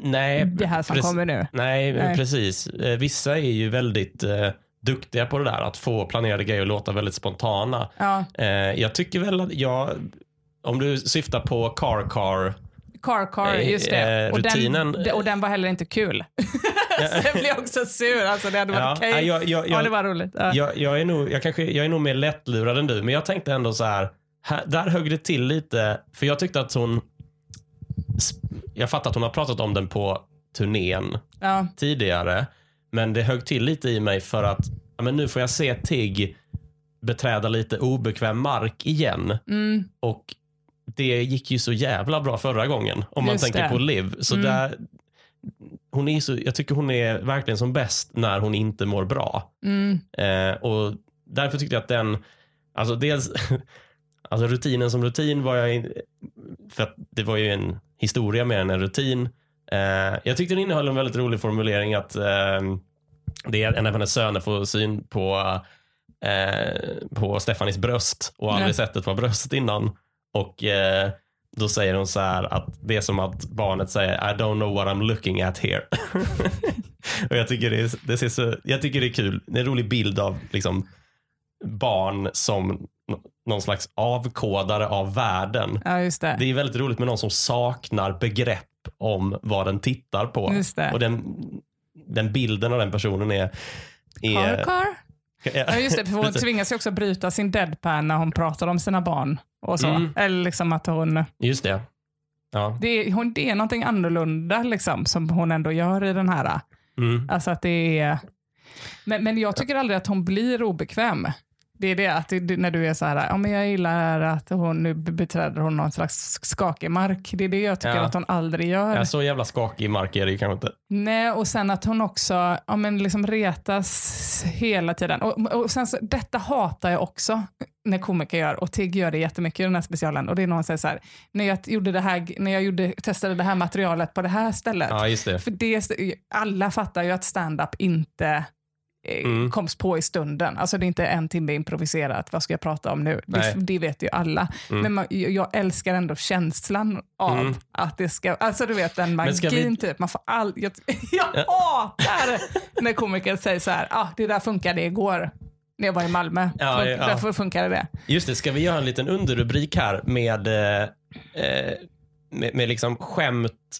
Nej, det här som kommer nu. Nej, Nej. precis. Eh, Vissa är ju väldigt eh, duktiga på det där, att få planerade grejer att låta väldigt spontana. Ja, Eh, jag tycker väl att jag, om du syftar på Car Car, car car, Eh, just det. eh, Och rutinen- den, och den var heller inte kul. så jag blev också sur. Alltså det hade varit Ja, okej. nej, jag- jag- Ja, jag- det var roligt. Ja. jag, jag, är nog, jag, kanske, jag är nog mer lättlurad än du, men jag tänkte ändå så här, här där högg det till lite, för jag tyckte att hon, jag fattar att hon har pratat om den på turnén Ja. tidigare, men det högg till lite i mig för att ja, men nu får jag se Tigg beträda lite obekväm mark igen. Mm. Och det gick ju så jävla bra förra gången, om man Just tänker det. på Liv. Så Mm. där, hon är så, jag tycker hon är verkligen som bäst när hon inte mår bra. Mm. Eh, och därför tyckte jag att den, alltså dels, alltså rutinen som rutin var jag, in, för att det var ju en historia mer än en rutin. Eh, jag tyckte den innehöll en väldigt rolig formulering att eh, det är en av hennes söner får syn på, eh, på Stefanis bröst och aldrig Ja. sett ett par bröst innan. Och eh, då säger hon så här att det är som att barnet säger I don't know what I'm looking at here. och jag tycker det, är, det ser så, jag tycker det är kul. Det är en rolig bild av liksom, barn som någon slags avkodare av världen. Ja, det. Det är väldigt roligt med någon som saknar begrepp om vad den tittar på. Och den, den bilden av den personen är... är car. Ja, just det. För hon tvingas ju också bryta sin deadpan när hon pratar om sina barn. och så. Mm. Eller liksom att hon... Just det. Ja. Det är, hon, det är någonting annorlunda liksom, som hon ändå gör i den här. Mm. Alltså att det är... Men, men jag tycker aldrig att hon blir obekväm. Det är det att när du är så här, ja, men jag gillar att hon nu beträder hon någon slags skakig mark. Det är det jag tycker Ja. att hon aldrig gör. Ja, så jävla skakig mark är det ju kanske inte. Nej, och sen att hon också ja, men liksom retas hela tiden. Och, och sen så, detta hatar jag också när komiker gör, och Tigg gör det jättemycket i den här specialen. Och det är någon som säger så här, när jag, gjorde det här, när jag gjorde, testade det här materialet på det här stället. Ja, just det. För det, alla fattar ju att stand-up inte Mm. koms på i stunden. Alltså det är inte en timme improviserat, vad ska jag prata om nu? Det, det vet ju alla. Mm. Men man, jag älskar ändå känslan av Mm. att det ska, alltså du vet den magin vi- typ. Man får all, jag, jag hatar när komiker säger så här, ah, det där funkade igår när jag var i Malmö. Ja, Fun- ja. Därför funkade det. Just det, ska vi göra en liten underrubrik här med, eh, eh, med, med liksom skämt,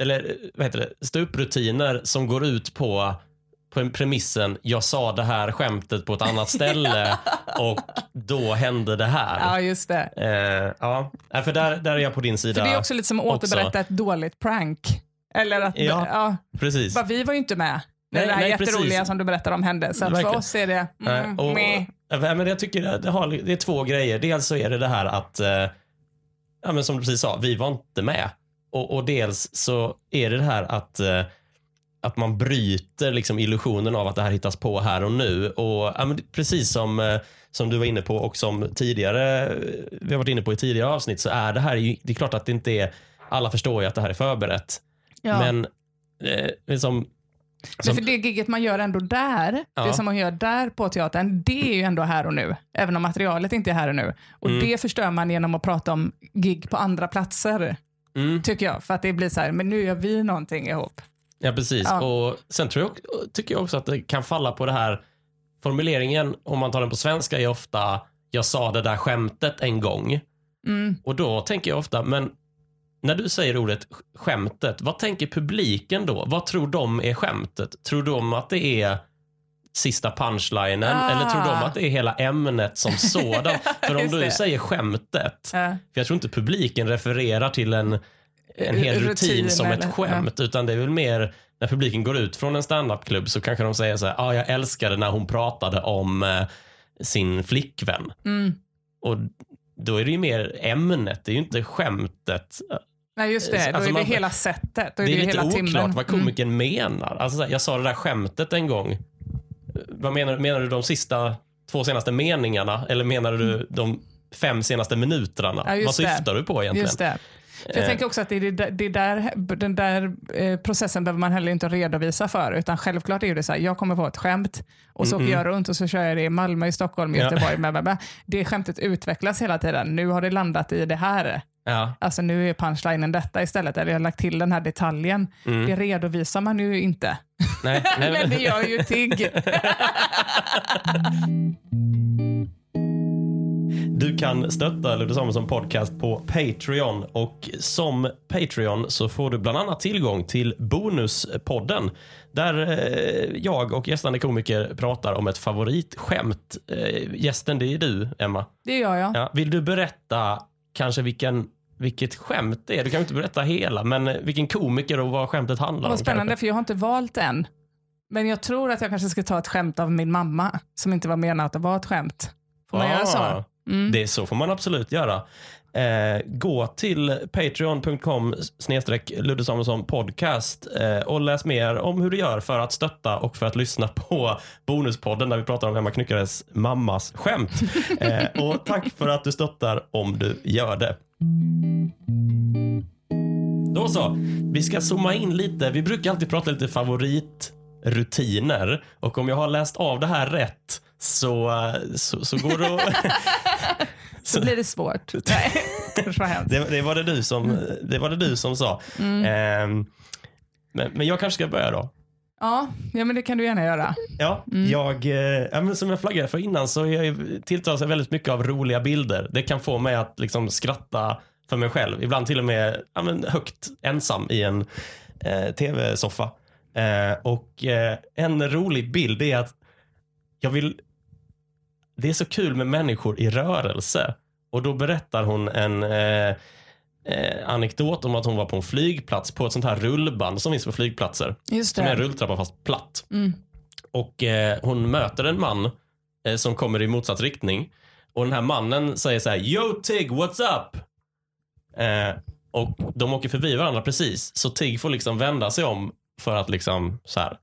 eller eh, vad heter det, ståupprutiner som går ut på, premissen, jag sa det här skämtet på ett annat ställe och då hände det här. Ja, just det. Eh, ja, för där, där är jag på din sida. För det är också lite som att också. återberätta ett dåligt prank. Eller att, Ja. ja. Precis. Bara, vi var ju inte med. När Nej, det här nej, jätteroliga precis. som du berättar om hände. Så för oss är det... Nej, Mm, och. Ja, men jag tycker att det, har, det är två grejer. Dels så är det det här att, eh, ja, men som du precis sa, vi var inte med. Och, och dels så är det det här att, eh, att man bryter liksom illusionen av att det här hittas på här och nu. Och ja, Precis som, eh, som du var inne på och som tidigare, eh, vi har varit inne på i tidigare avsnitt, så är det här, ju- det är klart att det inte är, alla förstår ju att det här är förberett. Ja. Men eh, liksom, som, för det giget man gör ändå där, Ja. det som man gör där på teatern, det är ju ändå här och nu. Även om materialet inte är här och nu. Och Mm. det förstör man genom att prata om gig på andra platser, mm. tycker jag. För att det blir så här, men nu gör vi någonting ihop. Ja, precis. Ja. Och Sen tror jag, tycker jag också att det kan falla på det här formuleringen, om man tar den på svenska, är ofta jag sa det där skämtet en gång. Mm. Och då tänker jag ofta, men när du säger ordet sk- skämtet, vad tänker publiken då? Vad tror de är skämtet? Tror de att det är sista punchlinen Ah. eller tror de att det är hela ämnet som sådant? För om du det. säger skämtet, Ja. för jag tror inte publiken refererar till en, en hel rutin, Rutin som ett eller- skämt, utan det är väl mer när publiken går ut från en standupklubb så kanske de säger så här, ah, jag älskade när hon pratade om eh, sin flickvän. Mm. Och då är det ju mer ämnet, det är ju inte skämtet. Nej, just det. Då Alltså är det man- hela sättet. Då är Det det, är ju lite oklart timmen. vad Mm. komikern menar. Alltså, jag sa det där skämtet en gång. Vad menar, du? menar du de sista två senaste meningarna eller menar du de fem senaste minuterna? Mm. Ja, vad det. syftar du på egentligen? För jag Eh. tänker också att det är det, där, den där eh, processen behöver man heller inte redovisa för. Utan självklart är det så här, jag kommer på ett skämt och så åker jag runt och så kör jag det i Malmö, i Stockholm, i Ja. Göteborg. Bla, bla, bla. Det skämtet utvecklas hela tiden. Nu har det landat i det här. Ja. Alltså nu är punchlinen detta istället. Eller jag har lagt till den här detaljen. Mm. Det redovisar man ju inte. Nej, nej, Men det gör ju Tigg. Du kan stötta Ludde Samuelsson podcast på Patreon och som Patreon så får du bland annat tillgång till Bonuspodden där eh, jag och gästande komiker pratar om ett favoritskämt. Eh, gästen det är du, Emma. Det gör jag. Ja, vill du berätta kanske vilken, vilket skämt det är? Du kan inte berätta hela, men vilken komiker och vad skämtet handlar om. Vad spännande, kanske. för jag har inte valt än. Men jag tror att jag kanske ska ta ett skämt av min mamma, som inte var menat att vara ett skämt. Får man göra så? Mm. Det så får man absolut göra. Eh, gå till patreon.com snedstreck Ludde Samuelsson podcast eh, och läs mer om hur du gör för att stötta och för att lyssna på Bonuspodden där vi pratar om Emma Knyckares mammas skämt. Eh, och tack för att du stöttar om du gör det. Då så, vi ska zooma in lite. Vi brukar alltid prata lite favoritrutiner och om jag har läst av det här rätt så, så, så går det att... Så blir det svårt. Nej. Det, det, var det, du som, det var det du som sa. Mm. Ehm, men, men jag kanske ska börja då. Ja, ja, men det kan du gärna göra. Ja, jag, eh, ja, men som jag flaggade för innan så jag tilltalas jag väldigt mycket av roliga bilder. Det kan få mig att liksom skratta för mig själv. Ibland till och med ja, men högt ensam i en eh, tv-soffa. Eh, och eh, en rolig bild är att jag vill... Det är så kul med människor i rörelse. Och då berättar hon en eh, eh, anekdot om att hon var på en flygplats på ett sånt här rullband som finns på flygplatser. Just Som är en det. rulltrappa fast platt. Mm. Och eh, hon möter en man eh, som kommer i motsatt riktning. Och den här mannen säger så här, Yo Tig, what's up? Eh, och de åker förbi varandra precis. Så Tig får liksom vända sig om för att liksom så här,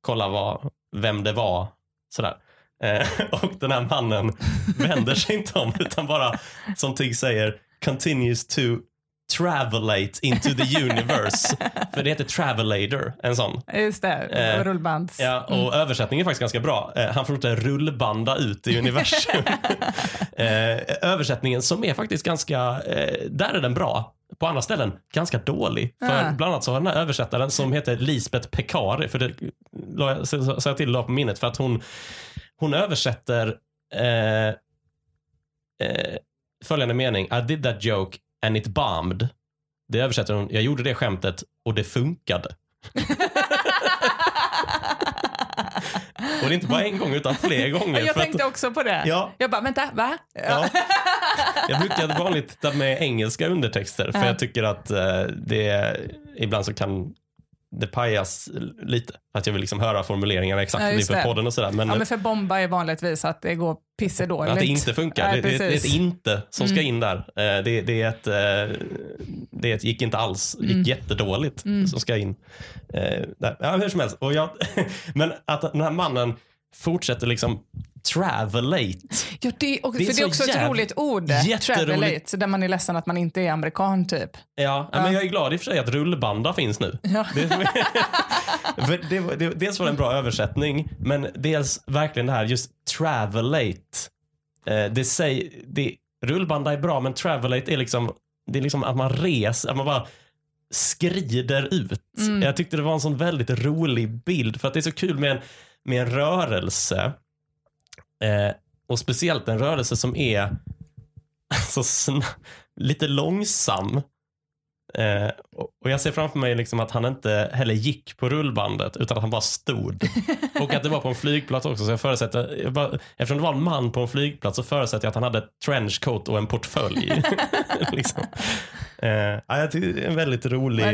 kolla vad, vem det var. Sådär. Eh, och den här mannen vänder sig inte om utan bara, som Tig säger, continues to travelate into the universe. För det heter travelator, en sån. Just det, Eh, rullbands. Ja, och översättningen är faktiskt ganska bra. Eh, han får inte rullbanda ut i universum. eh, översättningen som är faktiskt ganska, eh, där är den bra. På andra ställen ganska dålig. För Ah. bland annat så har den här översättaren som heter Lisbeth Pekari, för det la jag- sa sa jag till la på minnet, för att hon, hon översätter eh, eh, följande mening. I did that joke and it bombed. Det översätter hon, jag gjorde det skämtet och det funkade. Och det är inte bara en gång utan fler gånger. jag för att- tänkte också på det. Ja. Jag bara, vänta, va? Ja. Jag brukar vanligt titta med engelska undertexter för Ja. jag tycker att eh, det ibland så kan det pajas lite. Att jag vill liksom höra formuleringarna exakt Ja, inför det. podden och sådär. Men, Ja, men för bomba är vanligtvis att det går pissedåligt. att det inte funkar. Nej, det, det, det är ett inte som ska Mm. in där. Eh, Det, det, är ett, eh, det är ett gick inte alls, gick Mm. jättedåligt Mm. som ska in. Eh. Ja, hur som helst. Och jag, men att den här mannen fortsätter liksom travelate. Ja, det, och, Det är för det är också ett jäv- roligt ord. Travelate, där man är ledsen att man inte är amerikan typ. Ja, ja. Men jag är glad i och för sig att rullbanda finns nu. Ja. Det, för det, dels var det en bra översättning, men dels verkligen det här just travelate. Eh, det säger, det, rullbanda är bra, men travelate är liksom, det är liksom att man reser, att man bara skrider ut. Mm. Jag tyckte det var en sån väldigt rolig bild, för att det är så kul med en, med en rörelse. Eh, och speciellt en rörelse som är alltså, lite långsam. Eh, och- jag ser framför mig liksom att han inte heller gick på rullbandet utan att han bara stod. och att det var på en flygplats också. Så jag förutsätter, jag bara, eftersom det var en man på en flygplats så förutsätter jag att han hade ett trenchcoat och en portfölj. liksom. eh, ja, är en väldigt rolig...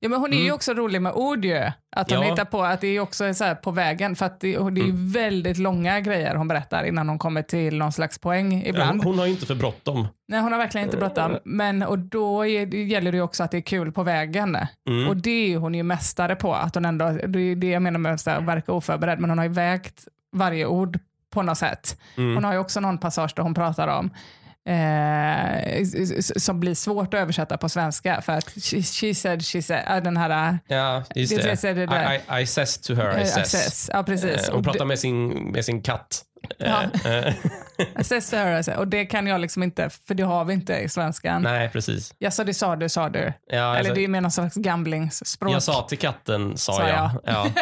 Ja, men hon är ju Mm. också rolig med ord ju. Att hon Ja. hittar på att det är också så på vägen. För att det, det är Mm. väldigt långa grejer hon berättar innan hon kommer till någon slags poäng ibland. Hon, hon har ju inte för bråttom. Nej, hon har verkligen inte bråttom. Men och då är, det gäller det ju också att det är kul på vägen. Mm. Och det är hon ju mästare på. Att hon ändå, det är det jag menar med att verka oförberedd. Men hon har ju vägt varje ord på något sätt. Mm. Hon har ju också någon passage där hon pratar om eh, som blir svårt att översätta på svenska. För att she, she said, she said, den här Ja, just Det- det. det-. I, I, I says to her, I eh, says. access. Ja, precis. Eh, hon pratar med sin, med sin katt. Ja. Eh, eh, to her, alltså. Och det kan jag liksom inte, för det har vi inte i svenskan. Nej, precis. Ja, så det sa du, sa du. Ja, Eller alltså, det är mer någon slags gamblingsspråk. jag sa till katten, sa, Sa jag. Ja.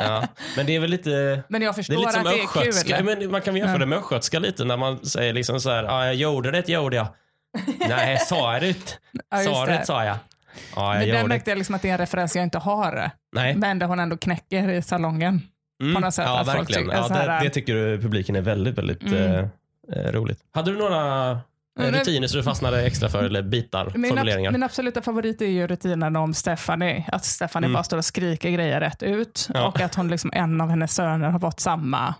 Ja. Men det är väl lite... Men jag Det är förstår lite som att det är kul. Men man kan jämföra Ja. det med östgötska lite när man säger liksom så här, ja, jag gjorde det, gjorde jag. Nej, sa jag det? Ja, Sa det. det, sa jag. Ja, jag Men där märkte det. jag liksom att det är en referens jag inte har. Nej. Men där hon ändå knäcker i salongen. Mm. på något sätt Ja, att folk verkligen. tycker Ja, det, här- det tycker du publiken är väldigt, väldigt Mm. eh, eh, roligt. Hade du några eh, Mm, rutiner så du fastnade extra för, eller bitar, Min, formuleringar? ab- min absoluta favorit är ju rutinen om Stephanie. Att Stephanie Mm. bara står och skriker grejer rätt ut. Ja. Och att hon liksom, en av hennes söner har fått samma.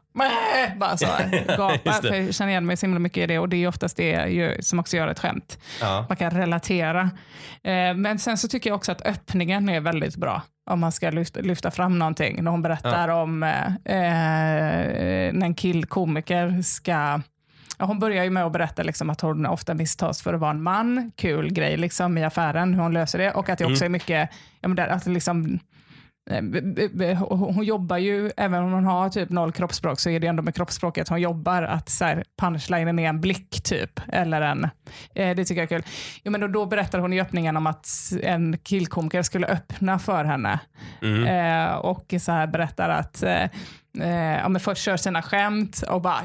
Bara så här, gapa. Just det. För jag känner igen mig så himla mycket i det. Och det är oftast det ju, som också gör ett skämt. Ja. Man kan relatera. Eh, men sen så tycker jag också att öppningen är väldigt bra. Om man ska lyfta, fram någonting. När hon berättar om eh, eh, när en killkomiker ska Ja, hon börjar ju med att berätta liksom att hon ofta misstas för att vara en man. Kul grej liksom i affären, hur hon löser det. Och att det också är mycket, ja, men där, att liksom, hon jobbar ju, även om hon har typ noll kroppsspråk, så är det ändå med kroppsspråket hon jobbar. Att så här, punchlinen är en blick typ. Eller en, eh, det tycker jag är kul. Jo, men då, då berättar hon i öppningen om att en killkomiker skulle öppna för henne. Mm. Eh, och så här berättar att eh, eh, ja, men först kör sina skämt och bara.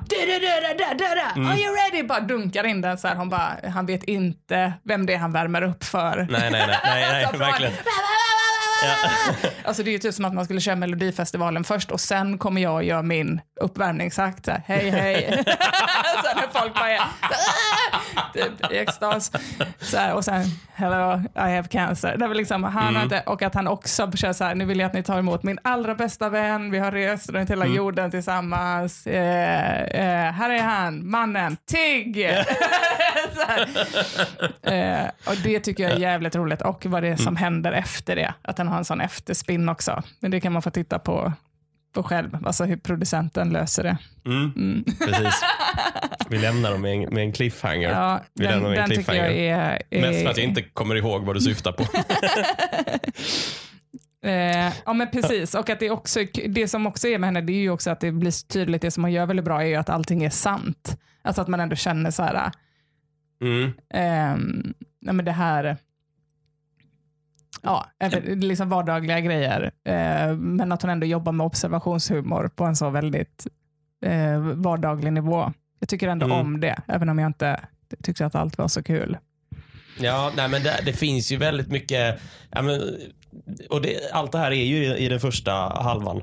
Mm. Are you ready? Bara dunkar in den så här. Hon bara, han vet inte vem det är han värmer upp för. Nej, nej, nej, nej, nej verkligen. Han- Alltså det är ju typ som att man skulle köra Melodifestivalen först och sen kommer jag och gör min uppvärmningsakt. så här, Hej hej. sen när folk bara är "Ah!" typ, i extas. Så här, och sen hello I have cancer. Det är väl liksom, han har inte, och att han också kör så här, nu vill jag att ni tar emot min allra bästa vän. Vi har rest runt hela jorden tillsammans. Eh, eh, här är han, mannen, Tigg. Eh, och det tycker jag är jävligt roligt. Och vad det är som händer efter det. Att den har en sån efterspinn också. Men det kan man få titta på, på själv. Alltså hur producenten löser det. Mm. Precis. Vi lämnar dem med en, med en cliffhanger. Ja, Vi den lämnar med en tycker jag är... är Mest för att jag inte kommer ihåg vad du syftar på. Eh, ja men precis, och att det, också, det som också är med henne det är ju också att det blir så tydligt, det som hon gör väldigt bra är ju att allting är sant. Alltså att man ändå känner så här, Mm. ehm, nej men det här, ja, liksom vardagliga grejer. Eh, men att hon ändå jobbar med observationshumor på en så väldigt eh, vardaglig nivå. Jag tycker ändå Mm. om det, även om jag inte tyckte att allt var så kul. Ja, nej, men det, det finns ju väldigt mycket. Ja, men, och det, allt det här är ju i, i den första halvan.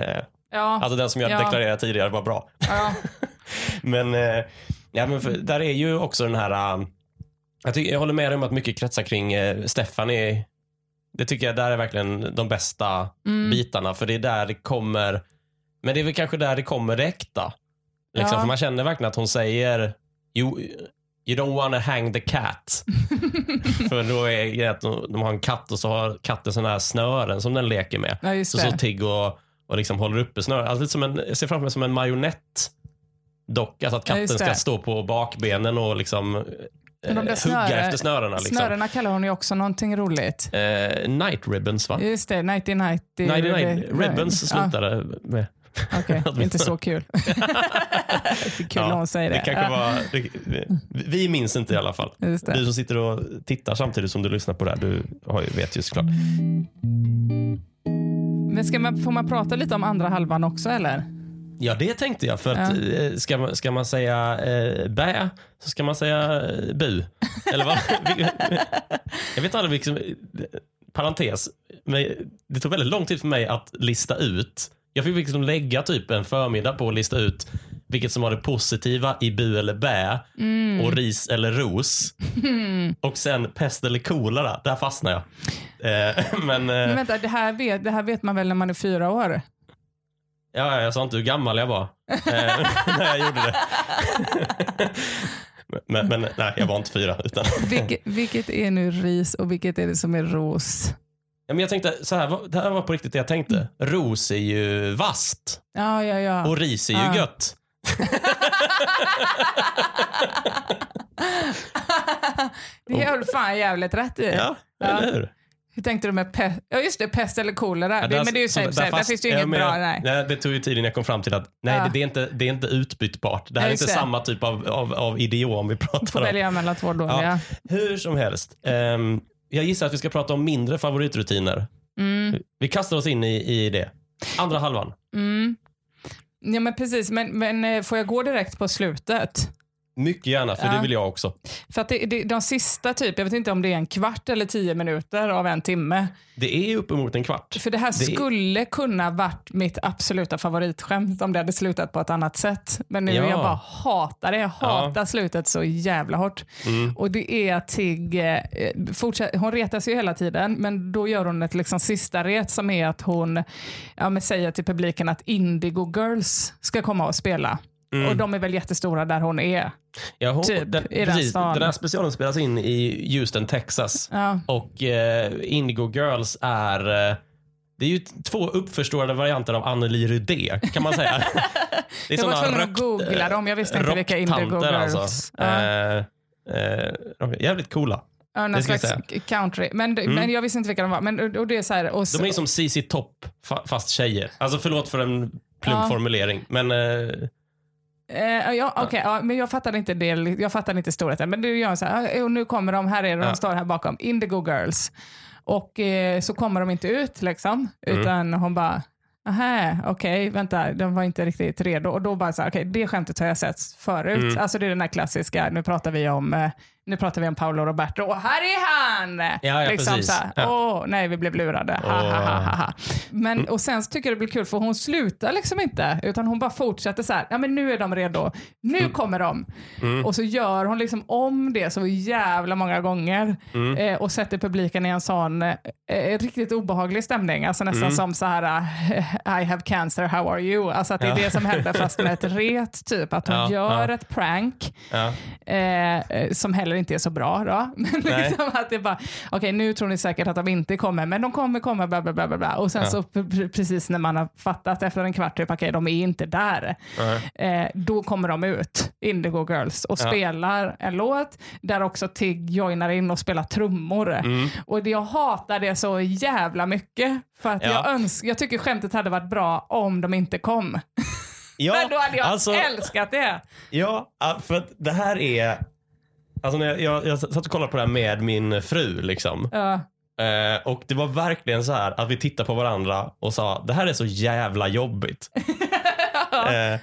Eh, Ja, alltså den som jag Ja. deklarerade tidigare var bra. ja, Men, eh, ja, men för, där är ju också den här... Jag, tycker, jag håller med dig om att mycket kretsar kring uh, Stephanie. Det tycker jag där är verkligen de bästa mm, bitarna. För det är där det kommer. Men det är väl kanske där det kommer det äkta. Liksom, Ja. För man känner verkligen att hon säger you, you don't wanna hang the cat. för då är det att de, har en katt och så har katten sådana här snören som den leker med. ja, Så, så Tigg och, och liksom håller uppe snören. Alltså lite som en, jag ser framför mig som en marionett docka. Så att Ja, katten just ska stå på bakbenen och liksom eh, hugga snöre- efter snörena. Liksom. Snörena kallar hon ju också någonting roligt. Eh, night ribbons va? Just det, 90-90. 99 ribbons Ja, slutade med. Okej, inte så kul. det är kul om hon säger det. det kanske Ja, var, det, vi minns inte i alla fall. Du som sitter och tittar samtidigt som du lyssnar på det här, du har ju, vet ju såklart. Men ska man, får man prata lite om andra halvan också eller? Ja, det tänkte jag. För att, eh, ska, man, ska man säga eh, bä, så ska man säga eh, bu. Eller vad? jag vet aldrig vilken... Parentes. Men det tog väldigt lång tid för mig att lista ut. Jag fick liksom lägga typ en förmiddag på att lista ut vilket som var det positiva i bu eller bä och ris eller ros. Och sen pest eller kolera. Där fastnade jag. Eh, men eh, Men vänta, det här, vet, det här vet man väl när man är fyra år? Ja, jag sa inte hur gammal jag var eh, när jag gjorde det. men, men nej, jag var inte fyra. Utan, Vilket, vilket är nu ris och vilket är det som är ros? ja, men jag tänkte, så här, det här var på riktigt det jag tänkte. Ros är ju vast Ja, ja, ja. och ris är ju Ja. gött. det du fan jävligt rätt i. Ja, Ja. eller hur? Hur tänkte du med pest? Ja, just det, pest eller kolera. Ja, men det är ju så- där. Där fast- finns det ju ja, inget bra. Nej. nej, det tog ju tid innan jag kom fram till att nej, Ja. det, det, är inte, det är inte utbytbart. Det här Ja, är inte samma typ av, av, av idiom vi Får pratar om. välja mellan två dåliga. Hur som helst. ehm, jag gissar att vi ska prata om mindre favoritrutiner. Mm. Vi kastar oss in i, i det. Andra halvan. Mm. Ja, men precis. Men, men eh, får jag gå direkt på slutet? Mycket gärna, för Ja. det vill jag också. För att det, det, de sista, typ, jag vet inte om det är en kvart eller tio minuter av en timme. Det är uppemot en kvart. För det här Det- skulle kunna varit mitt absoluta favoritskämt om det hade slutat på ett annat sätt. Men nu Ja. jag bara hatar det. Jag hatar slutet så jävla hårt. Mm. Och det är att Tigg, eh, fortsätt, hon retas ju hela tiden, men då gör hon ett liksom sista ret som är att hon ja, säger till publiken att Indigo Girls ska komma och spela. Mm. Och de är väl jättestora där hon är. Ja, hon, Typ, den, i den precis, stan. den här specialen spelas in i Houston, Texas. Ja. Och eh, Indigo Girls är... Eh, det är ju två uppförstorade varianter av Anneli Rudé, kan man säga. Det är Jag var tvungen att googla dem, jag visste inte vilka Indigo Girls. Alltså. Ja. Eh, eh, jävligt coola. Ja, någon slags country. Men, men jag visste inte vilka de var. Men, och det är så här, och så, De är som CC Topp, fa- fast tjejer. Alltså förlåt för en plump Ja. formulering. Men eh, Eh, ja, okej, ja, men jag fattade inte det. Jag fattade inte storheten. Men det gör så här, och nu kommer de, här är de, de står här bakom. Indigo Girls. Och eh, så kommer de inte ut liksom. Mm. Utan hon bara, Aha, okej, vänta, de var inte riktigt redo. Och då bara så här, okej, det skämtet har jag sett förut. Mm. Alltså det är den här klassiska, nu pratar vi om, eh, nu pratar vi om Paolo Roberto, och här är han! Ja, ja, liksom precis. här, Ja. åh, nej, vi blev lurade. Ha, ha, ha, ha. Men, Mm. och sen så tycker jag det blir kul, för hon slutar liksom inte, utan hon bara fortsätter så här, ja men nu är de redo, nu Mm. kommer de. Och så gör hon liksom om det så jävla många gånger Mm. eh, och sätter publiken i en sån eh, riktigt obehaglig stämning. Alltså nästan Mm. som så här, I have cancer, how are you? Alltså att det är Ja. det som händer fast med ett ret typ. Att hon gör ett prank eh, eh, som heller inte är så bra. Då. Men liksom att det bara, okej nu tror ni säkert att de inte kommer, men de kommer komma, bla bla bla. bla. Och sen Ja. så precis när man har fattat efter en kvart, typ, okej de är inte där. Eh, då kommer de ut, Indigo Girls, och Ja. spelar en låt där också Tig joinar in och spelar trummor. Mm. Och jag hatar det så jävla mycket. För att Ja. jag, öns jag tycker skämtet hade varit bra om de inte kom. Ja, Men då hade jag alltså, älskat det. Ja, ja, för att det här är... Alltså när jag, jag, jag satt och kollade på det här med min fru. Liksom. Ja. Eh, och det var verkligen så här att vi tittade på varandra och sa det här är så jävla jobbigt. eh,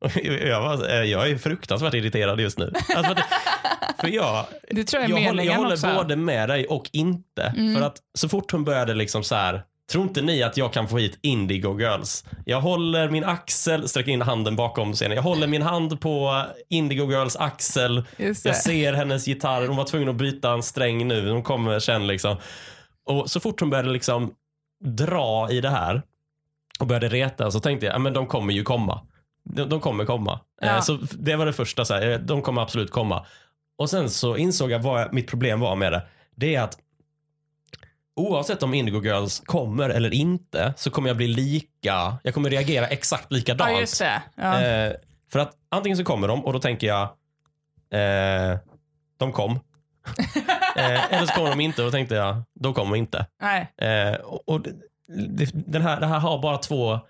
och jag, var, eh, jag är fruktansvärt irriterad just nu. Alltså för, att, för jag, Det tror jag jag håller, jag håller både med dig och inte. Mm. För att så fort hon började liksom så här, tror inte ni att jag kan få hit Indigo Girls? Jag håller min axel, sträcker in handen bakom scenen. Jag håller min hand på Indigo Girls axel. Jag ser hennes gitarr. Hon var tvungen att byta en sträng nu. Hon kommer sen liksom. Och så fort hon började liksom dra i det här och började reta så tänkte jag, ja men de kommer ju komma. De, de kommer komma. Ja. Eh, Så det var det första, så här, eh, de kommer absolut komma. Och sen så insåg jag vad mitt problem var med det. Det är att oavsett om Indigo Girls kommer eller inte så kommer jag bli lika, jag kommer reagera exakt likadant. Ja, just det. Ja. Eh, för att antingen så kommer de och då tänker jag, eh, de kom. eh, eller så kommer de inte och då tänkte jag, de kommer inte. Nej. Eh, och och det, det, den här, det här har bara två,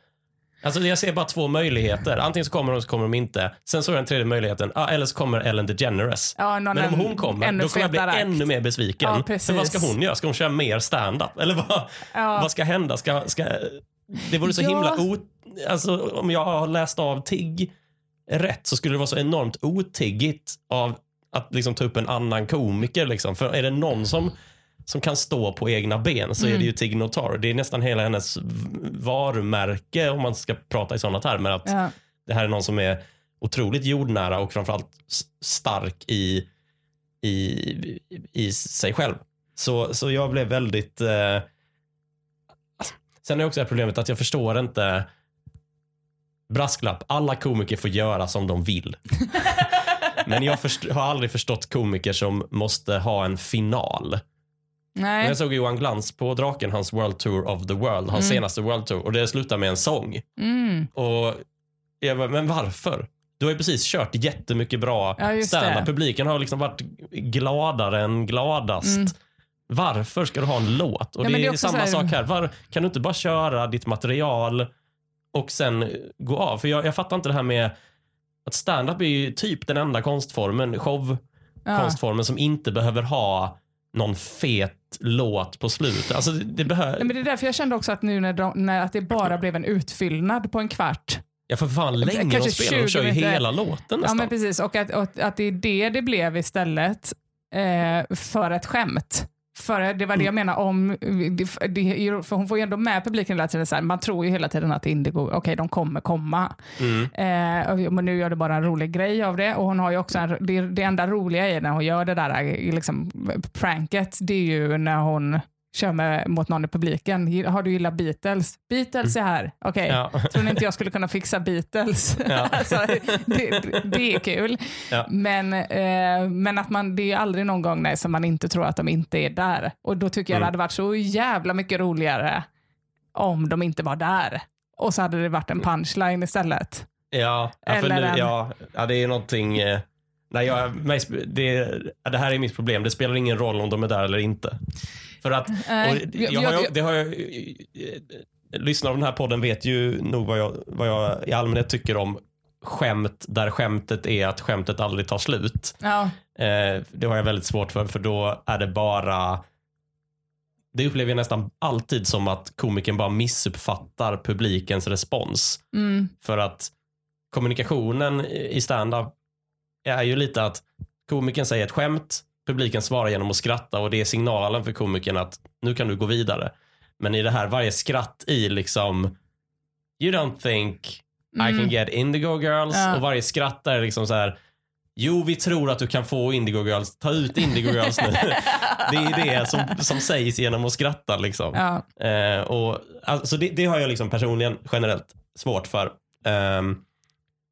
alltså jag ser bara två möjligheter. Antingen så kommer de så kommer de inte. Sen så är den tredje möjligheten, ah, eller så kommer Ellen DeGeneres. Ja, någon Men om hon kommer, då kommer jag bli akt. ännu mer besviken. Ja, För vad ska hon göra? Ska hon köra mer stand-up? Eller vad, Ja. vad ska hända? Ska, ska, det vore så Ja. himla o, alltså, Om jag har läst av Tigg rätt så skulle det vara så enormt otiggigt av att liksom, ta upp en annan komiker. Liksom. För är det någon som, som kan stå på egna ben så är Mm. det ju Tig Notaro. Det är nästan hela hennes varumärke om man ska prata i sådana termer. Att Ja. det här är någon som är otroligt jordnära och framförallt stark i, i, i sig själv. Så, så jag blev väldigt... Eh... Sen är också det problemet att jag förstår inte brasklapp. Alla komiker får göra som de vill. Men jag har aldrig förstått komiker som måste ha en final. Nej. Jag såg Johan Glans på Draken, hans World Tour of the World, hans Mm. senaste World Tour. Och det slutar med en sång. Mm. Och jag bara, men varför? Du har ju precis kört jättemycket bra Ja, stand-up. Publiken har liksom varit gladare än gladast. Mm. Varför ska du ha en låt? Och Ja, det det är samma här- sak här. Var, kan du inte bara köra ditt material och sen gå av? För jag, jag fattar inte det här med att stand-up är ju typ den enda konstformen, showkonstformen Ja. som inte behöver ha någon fet låt på slutet. Alltså det, det behöver... Men det är därför jag kände också att nu när, de, när att det bara blev en utfyllnad på en kvart. Ja för fan länge de spelar. De 20 kör ju minuter. hela låten Ja, nästan. men precis. Och att, och att det är det det blev istället eh, för ett skämt. För det var det jag Mm. menar om, för hon får ju ändå med publiken hela tiden, så här, man tror ju hela tiden att Indigo, okej de kommer komma. Mm. Eh, men nu gör det bara en rolig grej av det och hon har ju också en, det, det enda roliga är när hon gör det där eh, liksom, pranket, det är ju när hon kör med, mot någon i publiken. Har du gillat Beatles? Beatles är här. Okej, Mm. Ja. tror ni inte jag skulle kunna fixa Beatles? Ja. alltså, det, det är kul. Ja. Men, eh, men att man, det är aldrig någon gång nej, som man inte tror att de inte är där. Och då tycker jag Mm. det hade varit så jävla mycket roligare om de inte var där. Och så hade det varit en punchline istället. Ja, för Eller nu, en- ja, ja, det är någonting, eh, Nej, jag, det, det här är mitt problem. Det spelar ingen roll om de är där eller inte. För att, jag- har, jag- det har jag, lyssnare av den här podden vet ju nog vad jag, vad jag i allmänhet tycker om skämt där skämtet är att skämtet aldrig tar slut. Ja, Eh, det har jag väldigt svårt för, för då är det bara det upplever jag nästan alltid som att komikern bara missuppfattar publikens respons. mm, För att kommunikationen i stand-up är ju lite att komikern säger ett skämt, publiken svarar genom att skratta och det är signalen för komikern att nu kan du gå vidare. Men i det här, varje skratt i liksom You don't think I can Mm. get Indigo Girls Ja. och varje skratt är liksom så här Jo, vi tror att du kan få Indigo Girls. Ta ut Indigo Girls nu. det är det som, som sägs genom att skratta. Liksom. ja, Eh, och, alltså det, det har jag liksom personligen generellt svårt för. Ehm,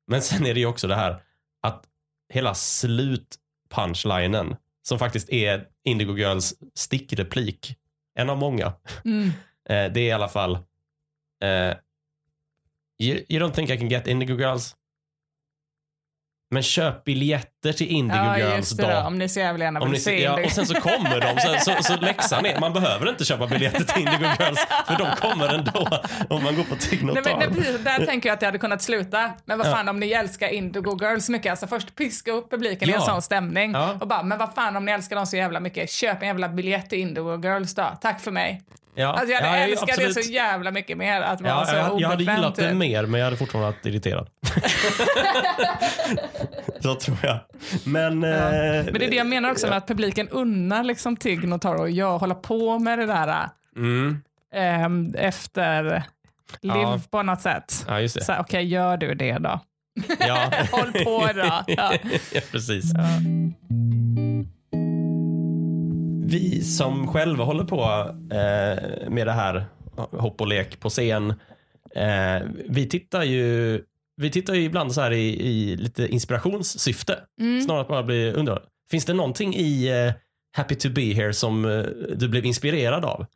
men sen är det ju också det här att hela slutpunchlinen som faktiskt är Indigo Girls stickreplik, en av många, mm. eh, det är i alla fall eh, you, you don't think I can get Indigo Girls? Men köp biljetter till Indigo ja Girls. Då, om ni så jävla gärna vill ni, se ja, och sen så kommer de. Så, så, så läxan är, man behöver inte köpa biljetter till Indigo Girls för de kommer ändå om man går på men, nej, precis, där tänker jag att jag hade kunnat sluta. Men vad fan om ni älskar Indigo Girls så mycket. Alltså först piska upp publiken i en Ja. sån stämning. Ja. Och bara, men vad fan om ni älskar dem så jävla mycket. Köp en jävla biljett till Indigo Girls då. Tack för mig. Ja, Alltså jag hade ja, älskat absolut. det så jävla mycket mer. Att vara Ja, så jag, jag hade gillat det typ. mer, men jag hade fortfarande varit irriterad. så tror jag. Men... eh, Men det är det jag menar också med att publiken unnar liksom Tigg och Taro och jag hålla på med det där Mm, ehm, efter liv Ja. på något sätt. ja, just det. Så Okej, gör du det då. Ja. Håll på då. Ja. ja, precis. Vi som själva håller på eh, med det här hopp och lek på scen. Eh, vi tittar ju vi tittar ju ibland så här i, i lite inspirationssyfte. Mm. Snarare att bara bli underhåll. Finns det någonting i eh, Happy to be here som eh, du blev inspirerad av?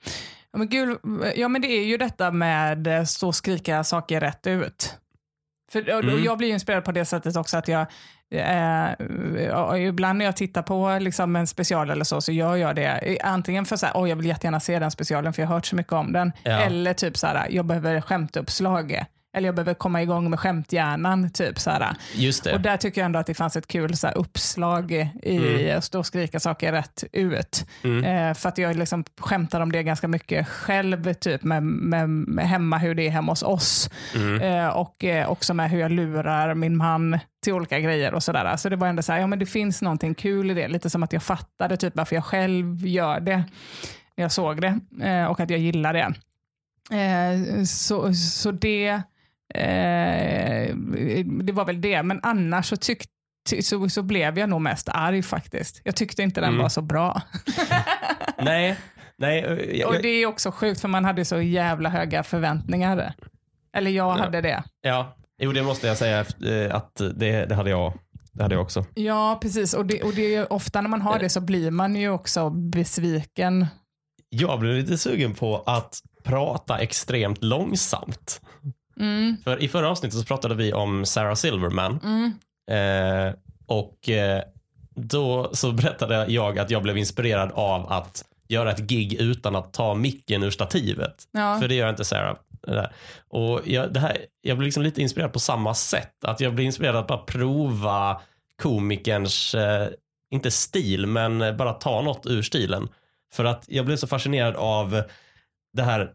Ja, men gud, ja men det är ju detta med eh, stå och skrika saker rätt ut. För, Mm. Jag blir ju inspirerad på det sättet också att jag eh, ja, ibland när jag tittar på liksom en special eller så, så gör jag det eh, antingen för att oh, jag vill jättegärna se den specialen för jag har hört så mycket om den. Ja. Eller typ så här, jag behöver skämtuppslag. Eller jag behöver komma igång med skämthjärnan. Typ, så här. Just det. Och där tycker jag ändå att det fanns ett kul så här, uppslag i att stå och skrika saker rätt ut. Mm. Eh, för att jag liksom skämtar om det ganska mycket själv, typ med, med, med hemma, hur det är hemma hos oss. Mm. Eh, och eh, också med hur jag lurar min man till olika grejer och sådär. Så det var ändå så här, ja men det finns någonting kul i det. Lite som att jag fattade typ varför jag själv gör det. När jag såg det eh, och att jag gillar det. Eh, så, så det, eh, det var väl det. Men annars så tyckte så, så blev jag nog mest arg faktiskt. Jag tyckte inte den Mm. var så bra. Nej, nej. eh, Jag, Och det är också sjukt för man hade så jävla höga förväntningar. Eller jag hade det. ja, jo det måste jag säga eh, att det, det hade jag. Det hade jag också. Ja, precis. Och det, och det är ofta när man har det så blir man ju också besviken. Jag blev lite sugen på att prata extremt långsamt. Mm, För i förra avsnittet så pratade vi om Sarah Silverman. mm, Eh, och eh, då så berättade jag att jag blev inspirerad av att göra ett gig utan att ta micken ur stativet. ja. För det gör inte Sarah. Och jag, det här, jag blir liksom lite inspirerad på samma sätt. Att jag blir inspirerad att bara prova komikerns, eh, inte stil, men bara ta något ur stilen. För att jag blev så fascinerad av det här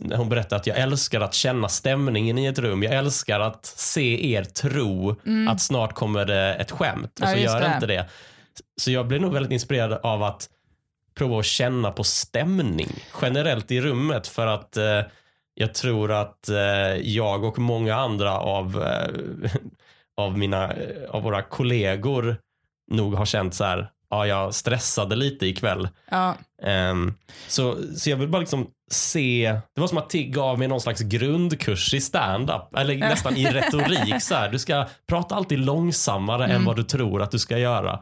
när hon berättar att jag älskar att känna stämningen i ett rum. Jag älskar att se er tro att snart kommer det ett skämt och Mm. Ja, så gör det. inte det. Så jag blev nog väldigt inspirerad av att prova att känna på stämning generellt i rummet för att eh, jag tror att eh, jag och många andra av, eh, av, mina, eh, av våra kollegor nog har känt så här, ja jag stressade lite ikväll. Ja. Ehm, så, så jag vill bara liksom se, det var som att Tigg gav mig någon slags grundkurs i stand-up, eller nästan i retorik. Så här. Du ska prata alltid långsammare än vad du tror att du ska göra.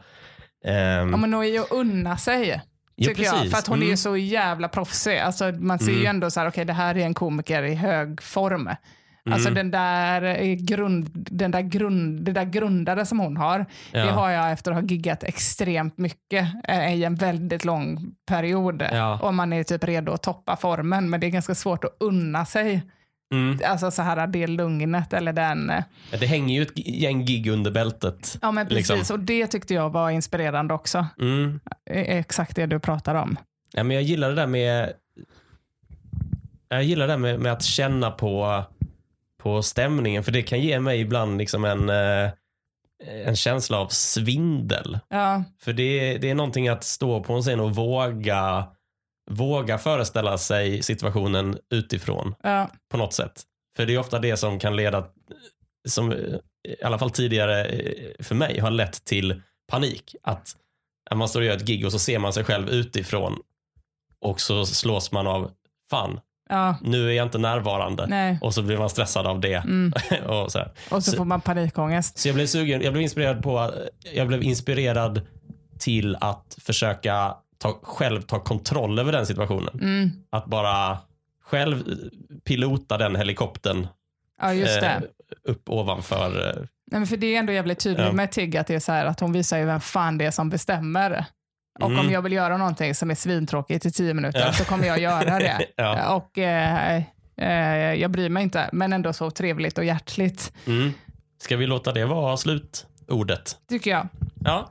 Ehm, ja, men nog är ju att unna sig. Ja, Tycker jag. precis. För att hon är ju Mm. så jävla proffsig. Alltså, man ser ju ändå så här, okej det här är en komiker i hög form. Alltså den där, eh, grund, den där, grund, det där grundade som hon har, det Ja. har jag efter att ha giggat extremt mycket eh, i en väldigt lång period. Ja. Om man är typ redo att toppa formen, men det är ganska svårt att unna sig. Mm. Alltså så här det lugnet eller den... eh, Det hänger ju ett gäng gig under bältet. Ja men precis, Liksom. och det tyckte jag var inspirerande också. Mm. Eh, Exakt det du pratar om. Ja, men jag gillar det där med jag gillar det där med, med att känna på, på stämningen för det kan ge mig ibland liksom en, eh, en känsla av svindel. Ja, För det, det är någonting att stå på en scen och våga, våga föreställa sig situationen utifrån ja, på något sätt. För det är ofta det som kan leda, som eh, i alla fall tidigare eh, för mig har lett till panik. Att att man står och gör ett gig och så ser man sig själv utifrån och så slås man av, fan, ja, nu är jag inte närvarande. nej. Och så blir man stressad av det. Mm. och så, här. Och så Så- får man panikångest. så jag blev sugen, jag blev inspirerad på, jag blev inspirerad till att försöka ta, själv ta kontroll över den situationen. Mm. Att bara själv pilota den helikoptern Ja, just det. eh, upp ovanför. Eh, Nej, men för det är ändå jävligt tydligt Ja. med Tigg att det är så här att hon visar ju vem fan det är som bestämmer. Och Mm. om jag vill göra någonting som är svintråkigt i tio minuter Ja. så kommer jag göra det. Ja. Och eh, eh, jag bryr mig inte, men ändå så trevligt och hjärtligt, mm. Ska vi låta det vara slutordet? tycker jag. Ja.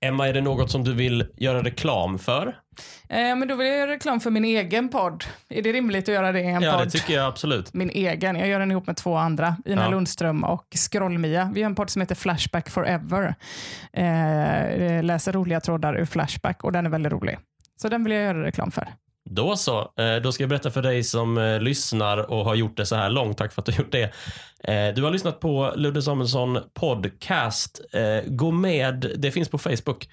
Emma, är det något som du vill göra reklam för? Eh, men då vill jag göra reklam för min egen podd. Är det rimligt att göra det i en Ja, podd? det tycker jag absolut. min egen. Jag gör den ihop med två andra, Ina Ja. Lundström och Scrollmia. Vi har en podd som heter Flashback Forever. Eh, läser roliga trådar ur Flashback och den är väldigt rolig. Så den vill jag göra reklam för. Då så. Eh, Då ska jag berätta för dig som eh, lyssnar och har gjort det så här långt. Tack för att du har gjort det. Eh, Du har lyssnat på Ludde Samuelsson podcast. Gå med, det finns på Facebook.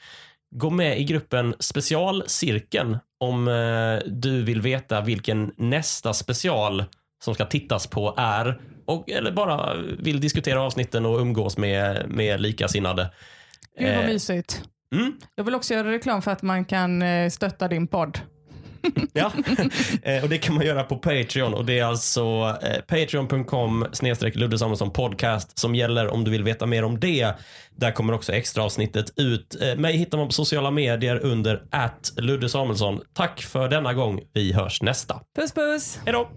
Gå med i gruppen Specialcirkeln om eh, du vill veta vilken nästa special som ska tittas på är. Och, eller bara vill diskutera avsnitten och umgås med, med likasinnade. Gud vad Eh, mysigt. Mm, Jag vill också göra reklam för att man kan eh, stötta din podd. Ja, Eh, och det kan man göra på Patreon och det är alltså eh, patreon.com snedstreck Ludde Samuelsson podcast som gäller om du vill veta mer om det. Där kommer också extra avsnittet ut. Eh, Mig hittar man på sociala medier under att Ludde Samuelsson. Tack för denna gång. Vi hörs nästa. Puss puss! Hej då!